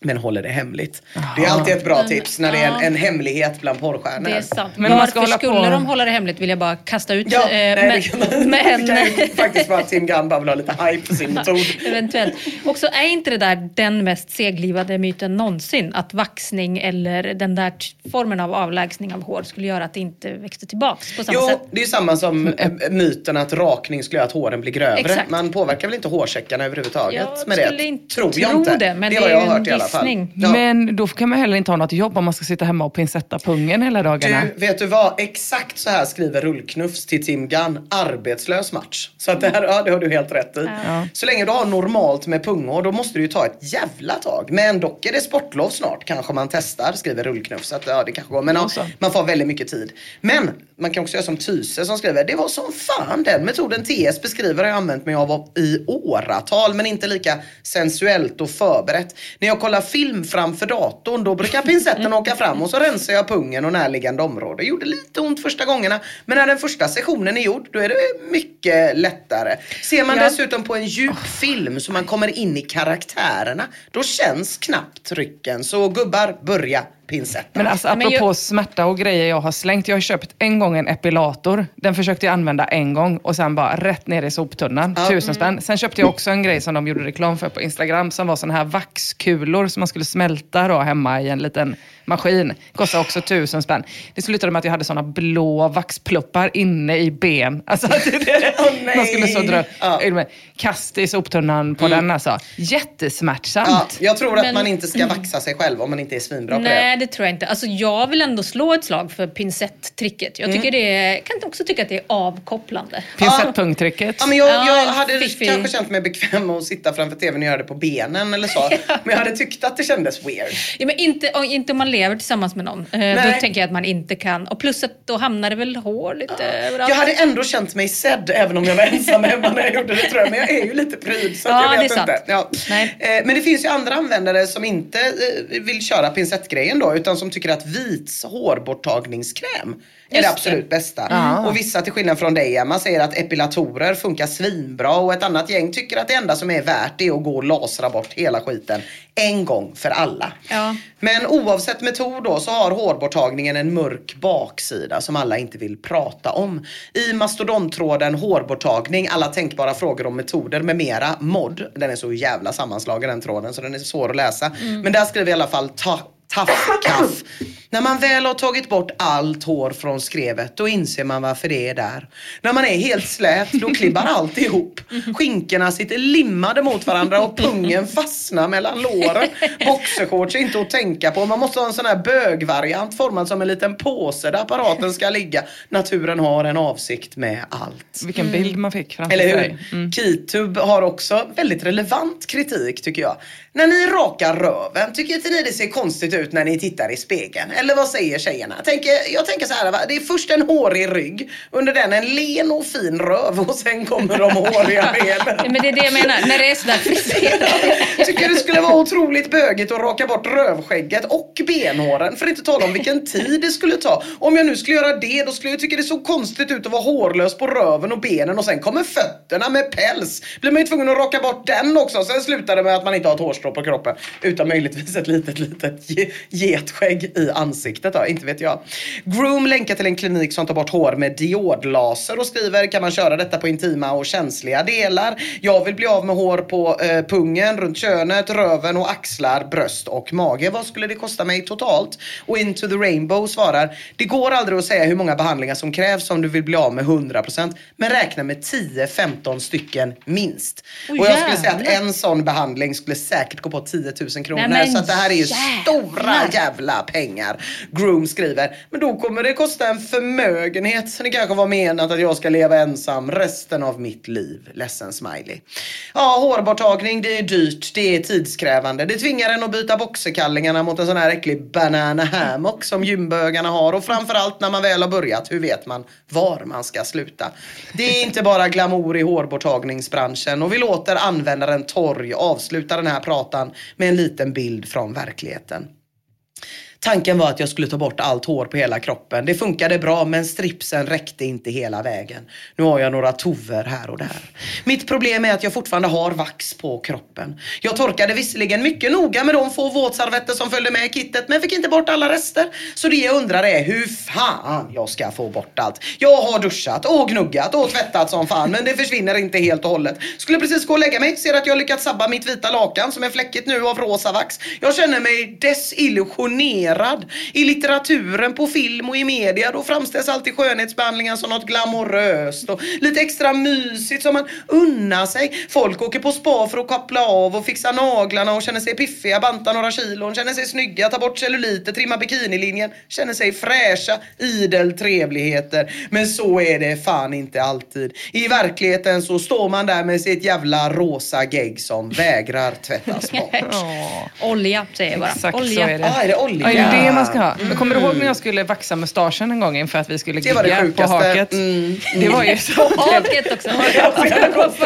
men håller det hemligt. Det är alltid ett bra tips när det är en, en hemlighet bland porrstjärnor. Det är sant. Men man Varför ska hålla skulle på- de hålla det hemligt vill jag bara kasta ut. Ja, eh, nej, men, det kan men, det kan ju faktiskt vara att Tim Gunn bara vill ha lite hype på sin metod. Eventuellt. Också är inte det där den mest seglivade myten någonsin? Att vaxning eller den där formen av avlägsning av hår skulle göra att det inte växte tillbaks på samma Jo, sätt? det är ju samma som eh, myten att rakning skulle göra att håren blir grövre. Exakt. Man påverkar väl inte hårsäckarna överhuvudtaget Jag med det? skulle inte Tror jag tro inte. det, men det är vad jag har hört i alla fall. Gissning. Ja. Men då kan man heller inte ha något jobb om man ska sitta hemma och pincetta pungen hela dagarna. Du, vet du vad? Exakt så här skriver Rullknufs till Tim Gunn. Arbetslös match. Så att det, här, ja, det har du helt rätt i. Så länge du har normalt med punghår då måste du ju ta ett jävla tag. Men dock är det sportlov snart. Kanske man testar, skriver Rullknufs. Så att, ja, det kanske går. Men ja, man får väldigt mycket tid. Men man kan också göra som Tyse som skriver. Det var som fan den metoden TS beskriver har jag använt mig av i åratal. Men inte lika sensuellt och förberett. När jag kollar film framför datorn då brukar pincetten åka fram och så rensar jag pungen och närliggande område. Gjorde lite ont första gångerna. Men när den första sessionen är gjord då är det mycket lättare. Ser man Ja. dessutom på en djup film så man kommer in i karaktärerna då känns knappt rycken. Så gubbar, börja pincetta. Men alltså Men apropå jag- smärta och grejer jag har slängt. Jag har köpt en gång en epilator. Den försökte jag använda en gång och sen bara rätt ner i soptunnan. Tusen spänn. Sen köpte jag också en grej som de gjorde reklam för på Instagram som var såna här vaxkulor som man skulle smälta då hemma i en liten maskin. Kostade också tusen spänn. Det slutade med att jag hade såna blå vaxpluppar inne i ben. Alltså, att det, nej. man skulle så dra, Ja. kasta i soptunnan på den alltså. Jättesmärtsamt. Ja, jag tror att Men- man inte ska vaxa sig själv om man inte är svinbra på det. Nej, Nej, det tror jag inte. Alltså, jag vill ändå slå ett slag för pincett-tricket. Jag tycker det är, kan också tycka att det är avkopplande. Pincett-pungtricket. Ja, men jag, Ja, jag hade fiffig. kanske känt mig bekväm med att sitta framför tvn och göra det på benen eller så. Men jag hade tyckt att det kändes weird. Ja, men inte, inte om man lever tillsammans med någon. Eh, Nej. då tänker jag att man inte kan. Och plus att då hamnar det väl hår lite överallt. Jag hade ändå känt mig sedd även om jag var ensam hemma när jag gjorde det tror jag. Men jag är ju lite pryd så Ja, jag vet inte. Ja. Nej. Eh, Men det finns ju andra användare som inte eh, vill köra pincettgrejen då utan som tycker att vits hårborttagningskräm är Just det det. absolut bästa. Och vissa till skillnad från dig Emma säger att epilatorer funkar svinbra och ett annat gäng tycker att det enda som är värt det är att gå och lasra bort hela skiten en gång för alla. Ja. Men oavsett metod då så har hårborttagningen en mörk baksida som alla inte vill prata om. I mastodonttråden hårborttagning, alla tänkbara frågor om metoder med mera, mod. Den är så jävla sammanslagen den tråden så den är svår att läsa. Men där skriver i alla fall ta Taffkaff. När man väl har tagit bort allt hår från skrevet då inser man varför det är där. När man är helt slät då klibbar allt ihop. Skinkorna sitter limmade mot varandra och pungen fastnar mellan låren. Boxershorts är inte att tänka på. Man måste ha en sån här bögvariant formad som en liten påse där apparaten ska ligga. Naturen har en avsikt med allt. Vilken bild man fick framför Eller sig. hur? Kitub har också väldigt relevant kritik tycker jag. När ni rakar röven, tycker inte ni det ser konstigt ut när ni tittar i spegeln? Eller vad säger tjejerna? Tänker, jag tänker så här, va? det är först en hårig rygg, under den en len och fin röv och sen kommer de håriga benen. Men det är det jag menar, när det är sådär friserat. Tycker det skulle vara otroligt bögigt att raka bort rövskägget och benhåren. För att inte tala om vilken tid det skulle ta. Om jag nu skulle göra det, då skulle jag tycka det såg konstigt ut att vara hårlös på röven och benen och sen kommer fötterna med päls. Blir man ju tvungen att raka bort den också. Sen slutar det med att man inte har ett hårstrå på kroppen. Utan möjligtvis ett litet, litet ge- getskägg i ansiktet då. Inte vet jag. Groom länkar till en klinik som tar bort hår med diodlaser och skriver kan man köra detta på intima och känsliga delar. Jag vill bli av med hår på eh, pungen, runt könet, röven och axlar, bröst och mage. Vad skulle det kosta mig totalt? Och Into the Rainbow svarar det går aldrig att säga hur många behandlingar som krävs om du vill bli av med 100% men räkna med 10-15 stycken minst. Oj, och jag skulle säga att en sån behandling skulle säkert gå på 10 000 kronor. Nej, så det här är ju jävlar. stora jävla pengar. Groom skriver, men då kommer det kosta en förmögenhet. Så det kanske var menat att jag ska leva ensam resten av mitt liv. Ledsen smiley. Ja, hårborttagning, det är dyrt, det är tidskrävande. Det tvingar en att byta boxerkallingarna mot en sån här äcklig banana hammock som gymbögarna har. Och framförallt när man väl har börjat, hur vet man var man ska sluta? Det är inte bara glamour i hårborttagningsbranschen och vi låter användaren Torg avsluta den här gatan med en liten bild från verkligheten. Tanken var att jag skulle ta bort allt hår på hela kroppen. Det funkade bra men stripsen räckte inte hela vägen. Nu har jag några tover här och där. Mitt problem är att jag fortfarande har vax på kroppen. Jag torkade visserligen mycket noga med de få våtservetter som följde med i kittet men fick inte bort alla rester. Så det jag undrar är hur fan jag ska få bort allt. Jag har duschat och gnuggat och tvättat som fan men det försvinner inte helt och hållet. Skulle precis gå och lägga mig, ser att jag lyckats sabba mitt vita lakan som är fläckigt nu av rosa vax. Jag känner mig desillusionerad. I litteraturen, på film och i media då framställs alltid skönhetsbehandlingar som något glamoröst och lite extra mysigt som man unnar sig. Folk åker på spa för att koppla av och fixa naglarna och känner sig piffiga, banta några kilon, känner sig snygga, ta bort celluliter, trimma bikinilinjen, känner sig fräscha, idel trevligheter. Men så är det fan inte alltid. I verkligheten så står man där med sitt jävla rosa gegg som vägrar tvättas bort. Olja säger jag bara. Exakt olja. så är det. Ah, är det olja? Det är det man ska ha. Men kommer du ihåg när jag skulle vaxa mustaschen en gång inför att vi skulle gigga på haket? Mm, Det var ju så Haket också.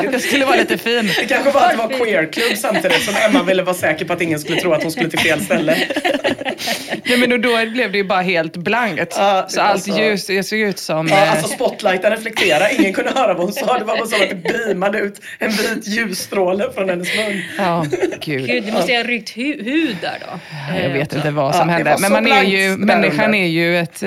Jag skulle vara lite fin. Det kanske var att det var queerklubb samtidigt som Emma ville vara säker på att ingen skulle tro att hon skulle till fel ställe. Nej, men då, då blev det ju bara helt blankt. Ja, det så allt så. ljus det såg ut som... Ja, eh, alltså spotlighten reflekterade, ingen kunde höra vad hon sa. Det var bara som att det beamade ut en vit ljusstråle från hennes mun. Ja, gud. Gud, det måste jag ha ryckt hu- hud där då. Jag vet Eh, inte vad Ja, som det hände. Men man är ju, människan är ju ett...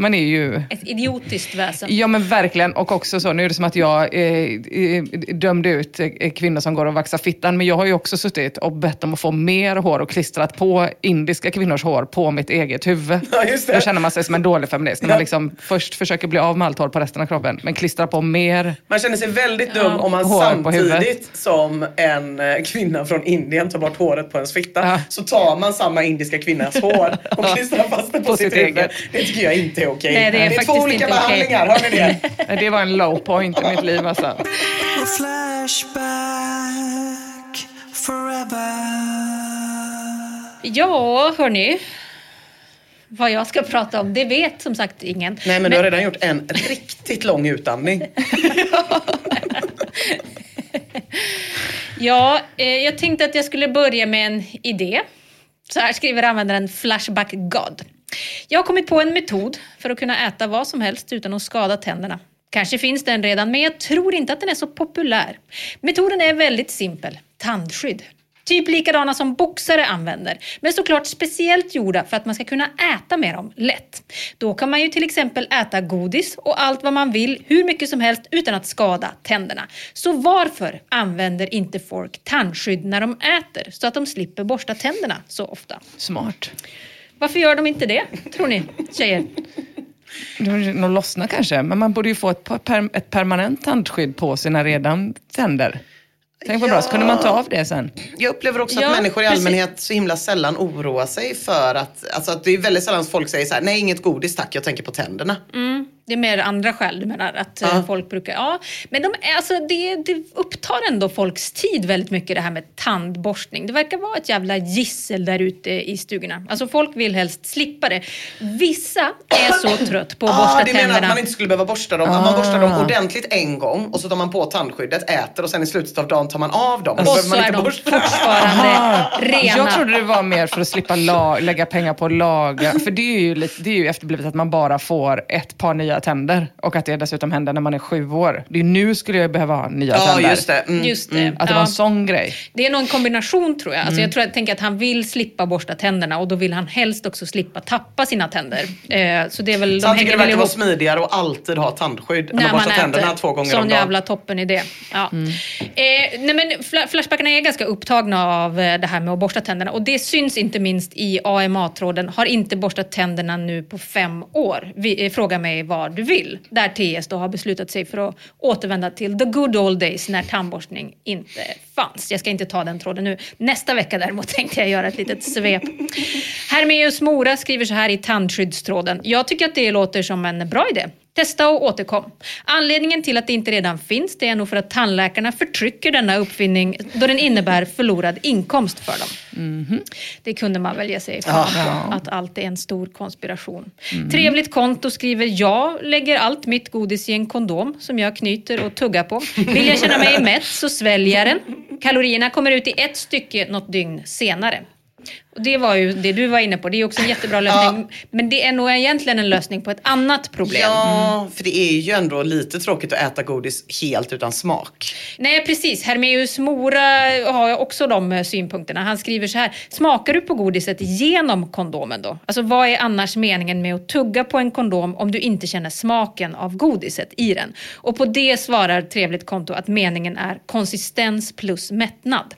Man är ju... Ett idiotiskt väsen. Ja men verkligen. Och också så, nu är det som att jag eh, eh, dömde ut eh, kvinnor som går och vaxar fittan. Men jag har ju också suttit och bett om att få mer hår och klistrat på indiska kvinnors hår på mitt eget huvud. Ja, just det. Då känner man sig som en dålig feminist. När man liksom först försöker bli av med allt hår på resten av kroppen, men klistrar på mer. Man känner sig väldigt dum om man Hår samtidigt som en eh, kvinna från Indien tar bort håret på ens fitta. Ja. Så tar man samma indiska kvinnas hår och klistrar fast det på, På sitt, sitt huvud. eget. Det tycker jag inte är okej. Nej, det är två faktiskt olika inte okej. behandlingar, hör ni det? Det var en low point i mitt liv alltså. Flashback forever. Ja, hörni. Vad jag ska prata om, det vet som sagt ingen. Nej men du har redan gjort en riktigt lång utandning. Ja, eh, jag tänkte att jag skulle börja med en idé. Så här skriver användaren Flashback God. Jag har kommit på en metod för att kunna äta vad som helst utan att skada tänderna. Kanske finns den redan, men jag tror inte att den är så populär. Metoden är väldigt simpel. Tandskydd. Typ likadana som boxare använder, men såklart speciellt gjorda för att man ska kunna äta med dem lätt. Då kan man ju till exempel äta godis och allt vad man vill hur mycket som helst utan att skada tänderna. Så varför använder inte folk tandskydd när de äter så att de slipper borsta tänderna så ofta? Smart. Varför gör de inte det, tror ni tjejer? De lossnar kanske, men man borde ju få ett, per, ett permanent tandskydd på sina redan tänder. Tänk vad bra, så kunde man ta av det sen. Jag upplever också Ja, att människor i precis. allmänhet så himla sällan oroar sig för att, alltså att det är väldigt sällan folk säger så här, nej inget godis tack, jag tänker på tänderna. Det är mer andra skäl du menar? Att eh, Ja. folk brukar... Ja, men de, alltså, det, det upptar ändå folks tid väldigt mycket det här med tandborstning. Det verkar vara ett jävla gissel där ute i stugorna. Alltså folk vill helst slippa det. Vissa är så trött på att borsta Ah, du menar att tänderna. man inte skulle behöva borsta dem? Att man borstar dem ordentligt en gång och så tar man på tandskyddet, äter och sen i slutet av dagen tar man av dem. Och Då så man är de borsta. fortfarande rena. Jag trodde det var mer för att slippa la- lägga pengar på att laga. För det är, ju lite, det är ju efterblivet att man bara får ett par nya tänder. Och att det dessutom händer när man är sju år. Det är nu skulle jag behöva ha nya Ja tänder. just det. Mm. Just det. Att det var en sån grej. Det är nog en kombination tror jag. Alltså Mm. jag tror jag tänker att han vill slippa borsta tänderna och då vill han helst också slippa tappa sina tänder. Eh, så det är väl, Så de han tycker det väl verkar vara smidigare att alltid ha tandskydd än när att borsta tänderna äter. två gånger Sån om dagen. jävla toppen idé. Ja. Eh, nej men fla- Flashbackarna är ganska upptagna av eh, det här med att borsta tänderna och det syns inte minst i AMA-tråden. Har inte borstat tänderna nu på fem år. Vi, eh, fråga mig vad du vill. Där TS då har beslutat sig för att återvända till the good old days när tandborstning inte fanns. Jag ska inte ta den tråden nu. Nästa vecka däremot tänkte jag göra ett litet svep. Hermeus Mora skriver så här i tandskyddstråden. Jag tycker att det låter som en bra idé. Testa och återkom. Anledningen till att det inte redan finns det är nog för att tandläkarna förtrycker denna uppfinning då den innebär förlorad inkomst för dem. Det kunde man väl ge sig fan på, att allt är en stor konspiration. Trevligt konto skriver jag lägger allt mitt godis i en kondom som jag knyter och tuggar på. Vill jag känna mig mätt så sväljer jag den. Kalorierna kommer ut i ett stycke något dygn senare. Och det var ju det du var inne på, det är också en jättebra lösning. Men det är nog egentligen en lösning på ett annat problem. Ja, för det är ju ändå lite tråkigt att äta godis helt utan smak. Nej precis, Hermeus Mora har också de eh, synpunkterna. Han skriver så här, smakar du på godiset genom kondomen då? Alltså vad är annars meningen med att tugga på en kondom om du inte känner smaken av godiset i den? Och på det svarar Trevligt konto att meningen är konsistens plus mättnad.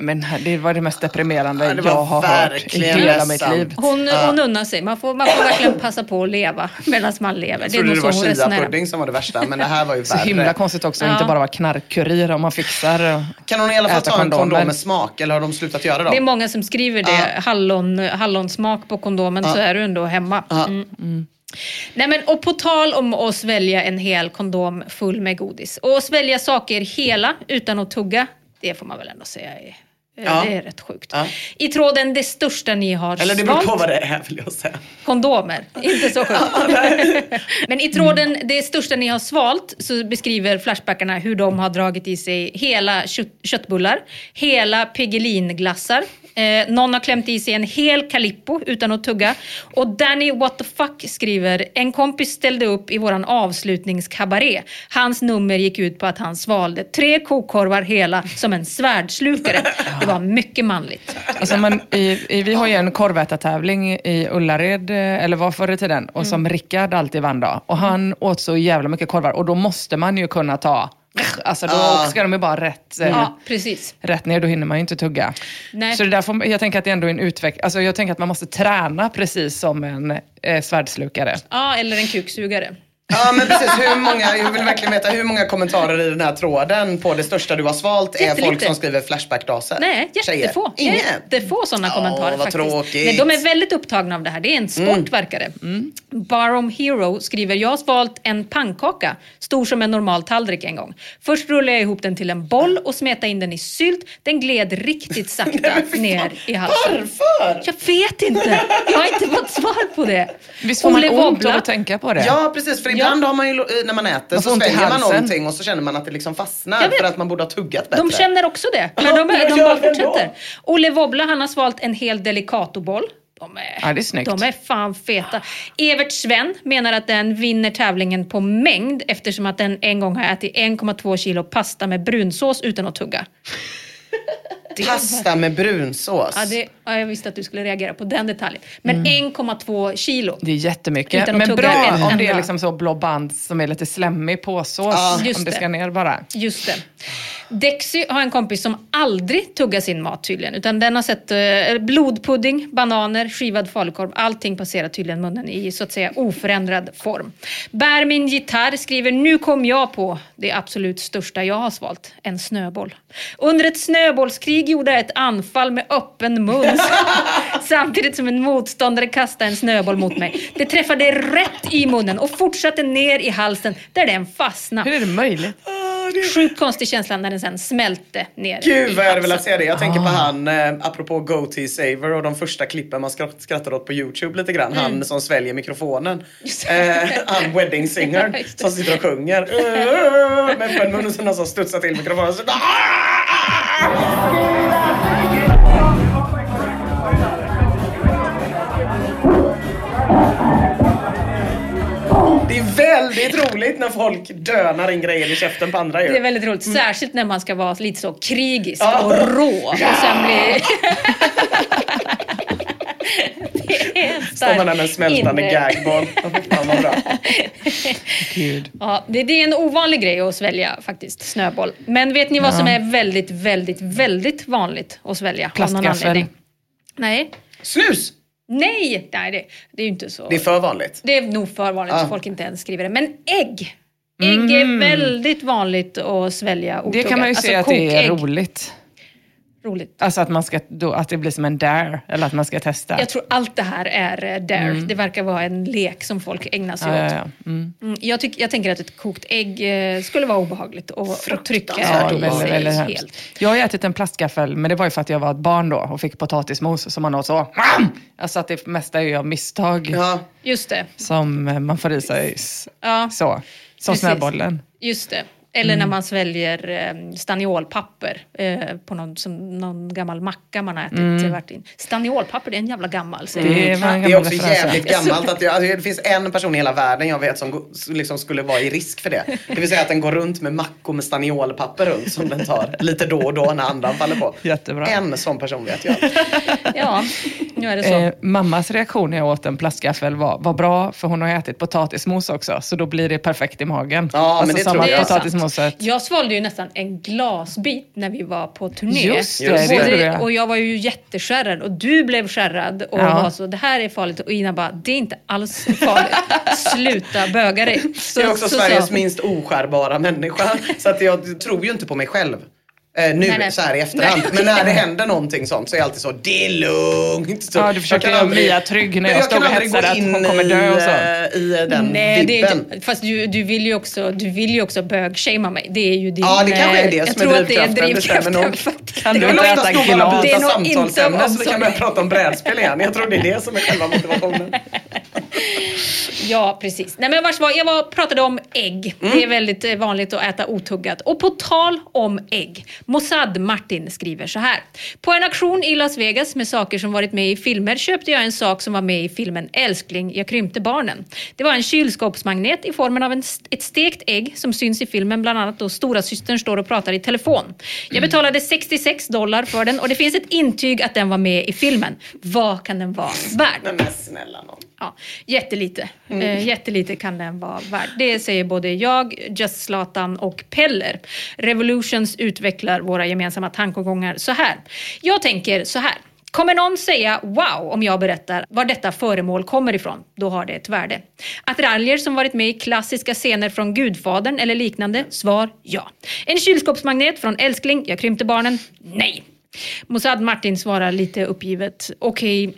Men det var det mest deprimerande Ja, det jag har hört i hela mitt liv. Hon, hon unnar sig, man får, man får verkligen passa på att leva medan man lever. Jag Det är trodde det var chia-pudding som var det värsta, men det här var ju Så himla värre. konstigt också att Ja. inte bara vara knarkkurir om man fixar. Kan hon i alla fall ta en kondomer. kondom med smak eller har de slutat göra Det är dem? många som skriver det, hallon, hallonsmak på kondomen, så är du ändå hemma. Mm. Nej, men, och på tal om att svälja en hel kondom full med godis. Och svälja saker hela utan att tugga, det får man väl ändå säga är, Ja. det är rätt sjukt. Ja. I tråden det största ni har Eller det beror på vad det är vill jag säga. Kondomer, inte så sjukt. Men i tråden det största ni har svalt så beskriver Flashbackarna hur de har dragit i sig hela kött, köttbullar, hela Piggelinglassar, Eh, någon har klämt i sig en hel Calippo utan att tugga. Och Danny What the fuck skriver, en kompis ställde upp i våran avslutningskabaré. Hans nummer gick ut på att han svalde tre kokorvar hela som en svärdslukare. Det var mycket manligt. Alltså man, i, i, vi har ju en korvätartävling i Ullared, eh, eller var förr i tiden, och som Rickard alltid vann då. Och han åt så jävla mycket korvar och då måste man ju kunna ta Alltså då Ah. ska de ju bara rätt, eh, Ja, precis. rätt ner, då hinner man ju inte tugga. Nej. Så det där får, jag tänker att det ändå är en utveckling. Alltså jag tänker att man måste träna precis som en eh, svärdslukare. Ja, eller en kuksugare. Ja men precis, hur många, jag vill verkligen veta hur många kommentarer i den här tråden på det största du har svalt är folk som skriver flashback-daser? Nej, jättefå. Ingen? Jättefå sådana Åh, kommentarer vad faktiskt. tråkigt. Nej, de är väldigt upptagna av det här. Det är en sport Mm. verkar det. Barom Hero skriver, jag har svalt en pannkaka stor som en normal tallrik en gång. Först rullade jag ihop den till en boll och smetade in den i sylt. Den gled riktigt sakta ner i halsen. Varför? Jag vet inte. Jag har inte fått svar på det. Visst får man ont av att tänka på det? Ja precis, för ibland har man ju, när man äter Man så sväljer man någonting och så känner man att det liksom fastnar för att man borde ha tuggat bättre. De känner också det. Men Ja, de, de gör bara fortsätter. Olle Wobbla han har svalt en hel Delicatoboll. De är, Ja, det är de är fan feta. Evert Sven menar att den vinner tävlingen på mängd eftersom att den en gång har ätit 1,2 kilo pasta med brunsås utan att tugga. Pasta med brunsås. Ja, det, ja, jag visste att du skulle reagera på den detaljen. Men 1,2 kilo. Det är jättemycket. Utan att Men bra ett om det är liksom så blå band som är lite slemmig påsås. Ja. Just om det det. ska ner bara. Just det. Dexy har en kompis som aldrig tuggar sin mat tydligen. Utan den har sett eh, blodpudding, bananer, skivad falukorv. Allting passerar tydligen munnen i så att säga oförändrad form. Bär min gitarr skriver nu kom jag på det absolut största jag har svalt. En snöboll. Under ett snöbollskrig gjorde jag ett anfall med öppen mun. Samtidigt som en motståndare kastade en snöboll mot mig. Det träffade rätt i munnen och fortsatte ner i halsen där den fastnade. Hur är det möjligt? Sjukt konstig känsla när den sen smälte ner Gud vad jag hade velat se det. Jag tänker Ah. på han, eh, apropå Goatee Saver och de första klippen man skratt, skrattar åt på YouTube lite grann. Mm. Han som sväljer mikrofonen. Eh, han wedding singer som sitter och sjunger. Eh, Med öppen mun och så någon som studsar till mikrofonen. Så, väldigt roligt när folk dönar in grejer i käften på andra ju. Det är väldigt roligt, särskilt när man ska vara lite så krigisk Ja. och rå och sen bli... Det är en Står man där med en smältande gagboll. Fan vad bra. Gud. Ja, det, det är en ovanlig grej att svälja faktiskt, snöboll. Men vet ni vad som är väldigt, väldigt, väldigt vanligt att svälja? Plastgaffel. anledning? Nej. Snus! Nej, nej det, det är ju inte så. Det är för vanligt. Det är nog för vanligt Ja. så folk inte ens skriver det. Men ägg! Ägg är väldigt vanligt att svälja Mm. Det kan man ju Alltså se att det är kokägg. roligt. Roligt. Alltså att, man ska, då, att det blir som en dare, eller att man ska testa. Jag tror allt det här är eh, dare. Det verkar vara en lek som folk ägnar sig Mm. ja, åt. ja, ja. Mm. Mm, jag, tyck, jag tänker att ett kokt ägg eh, skulle vara obehagligt och, och trycka Ja, i väldigt, sig väldigt helt. Jag har ätit en plastgaffel, men det var ju för att jag var ett barn då och fick potatismos som man åt så. Alltså att det mesta är ju av misstag Ja. Just det. som eh, man får i sig Ja, så. Som Precis. snöbollen. just det. Eller Mm. när man sväljer eh, staniolpapper eh, på någon, som, någon gammal macka man har ätit. Mm. Staniolpapper, det är en jävla gammal. säger Det en Det är också jävligt gammalt. Att jag, alltså, det finns en person i hela världen jag vet som liksom skulle vara i risk för det. Det vill säga att den går runt med mackor med staniolpapper runt som den tar lite då och då när andan faller på. Jättebra. En sån person vet jag. Ja, nu är det så. Eh, mammas reaktion när jag åt en plastgaffel var, var bra, för hon har ätit potatismos också, så då blir det perfekt i magen. Alltså Ja, men det tror jag. Sant. potatismoset. Jag svalde ju nästan en glasbit när vi var på turné. Just det, Just det och, det, jag var ju jätteskärrad och du blev skärrad och Ja. var så, det här är farligt. Och Ina bara, det är inte alls farligt. Sluta böga dig. Så, Jag är också så Sveriges sa- minst oskärbara människa. Så att jag tror ju inte på mig själv. Eh, nu Nej, nej. så här i efterhand. Nej. Men när det händer någonting sånt så är jag alltid så, det är lugnt. Så Ja, du försökte jag kan göra Mia trygg när jag kan stod och aldrig gå hetsade att in hon kommer dö och så. i, eh, i den Nej, det är vibben. fast du, du vill ju också, du vill ju också bögshamea mig. Det är ju din... Ja, det kanske är eh, det jag som tror är att det är drivkraften. Det stämmer drivkraften faktiskt. Kan Det du inte äta glas? Det är nog inte samtalsämne så vi kan börja prata om brädspel igen. Jag tror det är det som är själva motivationen. Ja, precis. Nej, men vars var, jag var, pratade om ägg. Mm. Det är väldigt eh, vanligt att äta otuggat. Och på tal om ägg. Mossad Martin skriver så här. På en auktion i Las Vegas med saker som varit med i filmer köpte jag en sak som var med i filmen Älskling, jag krympte barnen. Det var en kylskåpsmagnet i formen av en, ett stekt ägg som syns i filmen, bland annat då stora systern står och pratar i telefon. Jag betalade 66 dollar för den och det finns ett intyg att den var med i filmen. Vad kan den vara värd? Men snälla nån. Ja, jättelite. Mm. Eh, jättelite kan den vara värd. Det säger både jag, Just Zlatan och Peller. Revolutions utvecklar våra gemensamma tankegångar så här. Jag tänker så här. Kommer någon säga wow om jag berättar var detta föremål kommer ifrån? Då har det ett värde. Attiraljer som varit med i klassiska scener från Gudfadern eller liknande? Svar ja. En kylskåpsmagnet från Älskling, jag krympte barnen? Nej. Mossad Martin svarar lite uppgivet. Okej,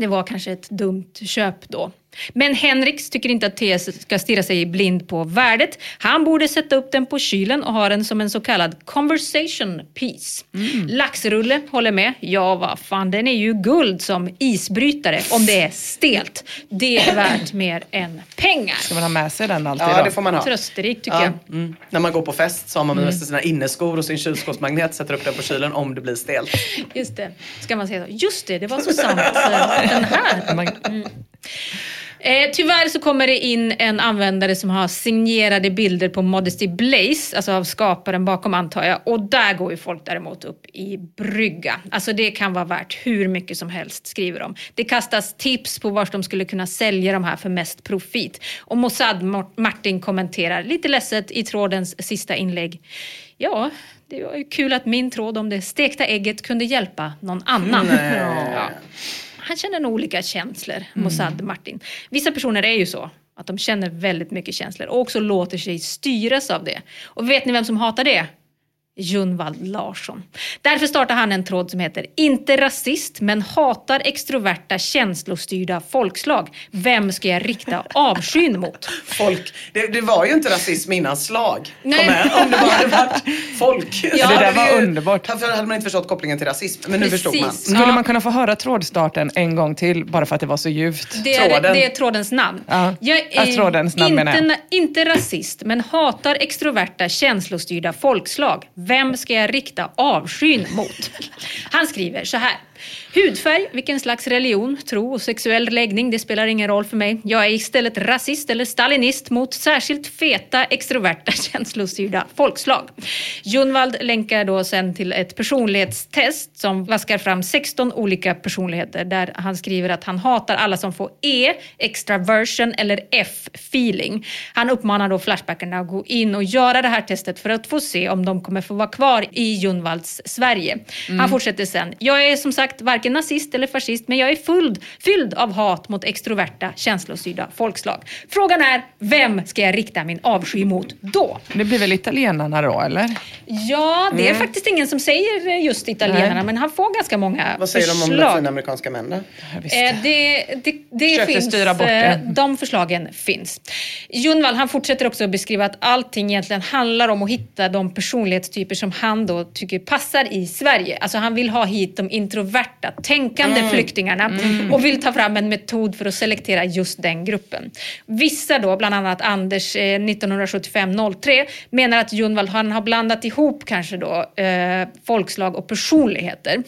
det var kanske ett dumt köp då. Men Henriks tycker inte att TS ska stirra sig blind på värdet. Han borde sätta upp den på kylen och ha den som en så kallad conversation piece. Laxrulle håller med. Ja, vad fan, den är ju guld som isbrytare om det är stelt. Det är värt mer än pengar. Ska man ha med sig den alltid Ja då? det får man ha. Trösterik tycker Ja. jag. Mm. När man går på fest så har man med Mm. sig sina inneskor och sin kylskåpsmagnet, sätter upp den på kylen om det blir stelt. Just det. Ska man säga så? Just det, det var så sant. Den här. Mm. Eh, tyvärr så kommer det in en användare som har signerade bilder på Modesty Blaze, alltså av skaparen bakom antar jag. Och där går ju folk däremot upp i brygga. Alltså det kan vara värt hur mycket som helst, skriver de. Det kastas tips på vart de skulle kunna sälja de här för mest profit. Och Mossad Mar- Martin kommenterar lite ledset i trådens sista inlägg. Ja, det var ju kul att min tråd om det stekta ägget kunde hjälpa någon annan. Nej. Ja. Han känner nog olika känslor, Mossad Martin. Vissa personer är ju så. Att de känner väldigt mycket känslor och också låter sig styras av det. Och vet ni vem som hatar det? Junvald Larsson. Därför startar han en tråd som heter “Inte rasist men hatar extroverta känslostyrda folkslag. Vem ska jag rikta avskyn mot?” Folk, det, det var ju inte rasism innan slag. Nej. Kom med, om det bara hade varit folk. det där var underbart. Varför hade man inte förstått kopplingen till rasism? Men nu Precis. förstod man. Skulle man kunna få höra trådstarten en gång till bara för att det var så ljuvt? Det är, Tråden. det är trådens namn. Ja. Jag Ja, trådens namn inte, menar jag. inte rasist, men hatar extroverta känslostyrda folkslag. Vem ska jag rikta avskyn mot? Han skriver så här. Hudfärg, vilken slags religion, tro och sexuell läggning, det spelar ingen roll för mig. Jag är istället rasist eller stalinist mot särskilt feta, extroverta, känslostyrda folkslag. Junvald länkar då sen till ett personlighetstest som vaskar fram 16 olika personligheter där han skriver att han hatar alla som får E, extraversion eller F, feeling. Han uppmanar då Flashbackarna att gå in och göra det här testet för att få se om de kommer få vara kvar i Junvalds Sverige. Han fortsätter sen. Jag är som sagt varken nazist eller fascist men jag är fylld, fylld av hat mot extroverta, känslostyrda folkslag. Frågan är, vem ska jag rikta min avsky mot då? Det blir väl italienarna då, eller? Ja, det är Mm. faktiskt ingen som säger just italienarna, Nej. men han får ganska många Vad säger de om förslag. latinamerikanska män då? Eh, det det, det finns, styra bort eh, det. de förslagen finns. Junvall han fortsätter också att beskriva att allting egentligen handlar om att hitta de personlighetstyper som han då tycker passar i Sverige. Alltså han vill ha hit de introverta, tänkande Mm. flyktingarna och vill ta fram en metod för att selektera just den gruppen. Vissa då, bland annat Anders eh, 1975-03, menar att Junvall han har blandat ihop kanske då eh, folkslag och personligheter.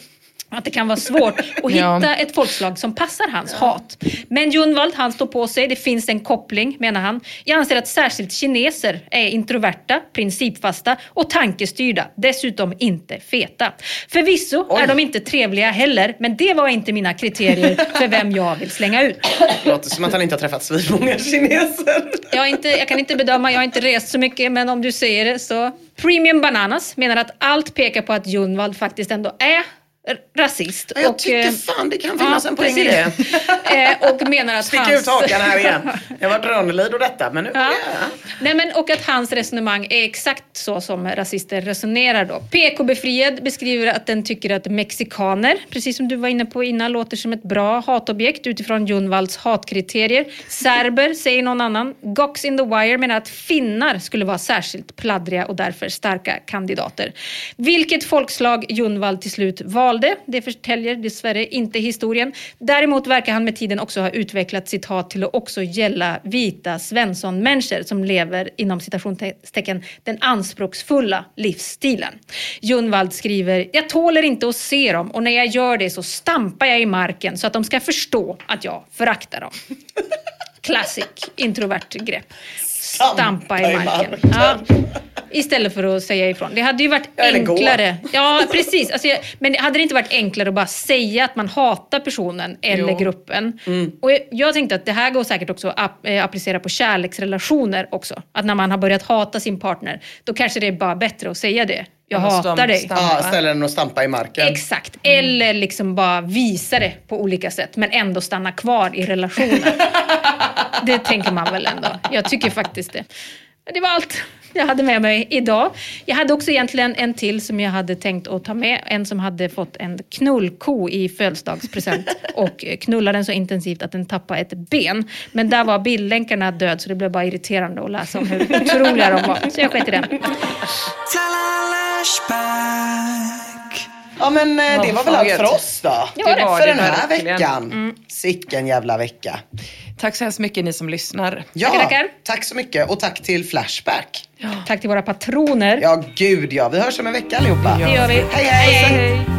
Att det kan vara svårt att Ja. hitta ett folkslag som passar hans hat. Men Junvald, han står på sig. Det finns en koppling, menar han. Jag anser att särskilt kineser är introverta, principfasta och tankestyrda. Dessutom inte feta. Förvisso Oj. är de inte trevliga heller, men det var inte mina kriterier för vem jag vill slänga ut. Låter som att han inte har träffat svinmånga kineser. Jag, inte, jag kan inte bedöma, jag har inte rest så mycket, men om du säger det så. Premium Bananas menar att allt pekar på att Junvald faktiskt ändå är rasist. Jag och, tycker eh, fan det kan finnas en poäng i det. Eh, och menar att Sticka hans... ut hakan här igen. Jag varit Rönnelid och detta men nu... Ja. Ja. Nej, men, och att hans resonemang är exakt så som rasister resonerar då. PK-befriad beskriver att den tycker att mexikaner, precis som du var inne på innan, låter som ett bra hatobjekt utifrån Junvalds hatkriterier. Serber säger någon annan. Gox in the wire menar att finnar skulle vara särskilt pladdriga och därför starka kandidater. Vilket folkslag Junvald till slut valde valde, det förtäljer dessvärre inte historien. Däremot verkar han med tiden också ha utvecklat sitt hat till att också gälla vita Svensson-människor som lever inom citationstecken den anspråksfulla livsstilen. Junvald skriver, jag tåler inte att se dem och när jag gör det så stampar jag i marken så att de ska förstå att jag föraktar dem. Classic introvert grepp. Stampa i marken. Ja. Istället för att säga ifrån. Det hade ju varit gå. enklare. Ja, precis. Alltså, men hade det inte varit enklare att bara säga att man hatar personen eller Jo. gruppen? Mm. Och jag, jag tänkte att det här går säkert också att eh, applicera på kärleksrelationer också. Att när man har börjat hata sin partner, då kanske det är bara bättre att säga det. Jag hatar dig. stampa. Ja, ställer den och stampa i marken. Exakt. Eller liksom bara visa det på olika sätt men ändå stanna kvar i relationen. det tänker man väl ändå. Jag tycker faktiskt det. Det var allt jag hade med mig idag. Jag hade också egentligen en till som jag hade tänkt att ta med. En som hade fått en knullko i födelsedagspresent och knullade den så intensivt att den tappade ett ben. Men där var bildlänkarna död så det blev bara irriterande att läsa om hur otroliga de var. Så jag sket i den. Ja men eh, det var väl allt för oss då. Det var för det den här verkligen. veckan. Sicken jävla vecka. Tack så hemskt mycket ni som lyssnar. Ja, Tackar, tackar. tack så mycket och tack till Flashback. Tack till våra patroner. Ja, gud ja. Vi hörs om en vecka allihopa. Det gör vi. Hej, hej. Hej. Imagine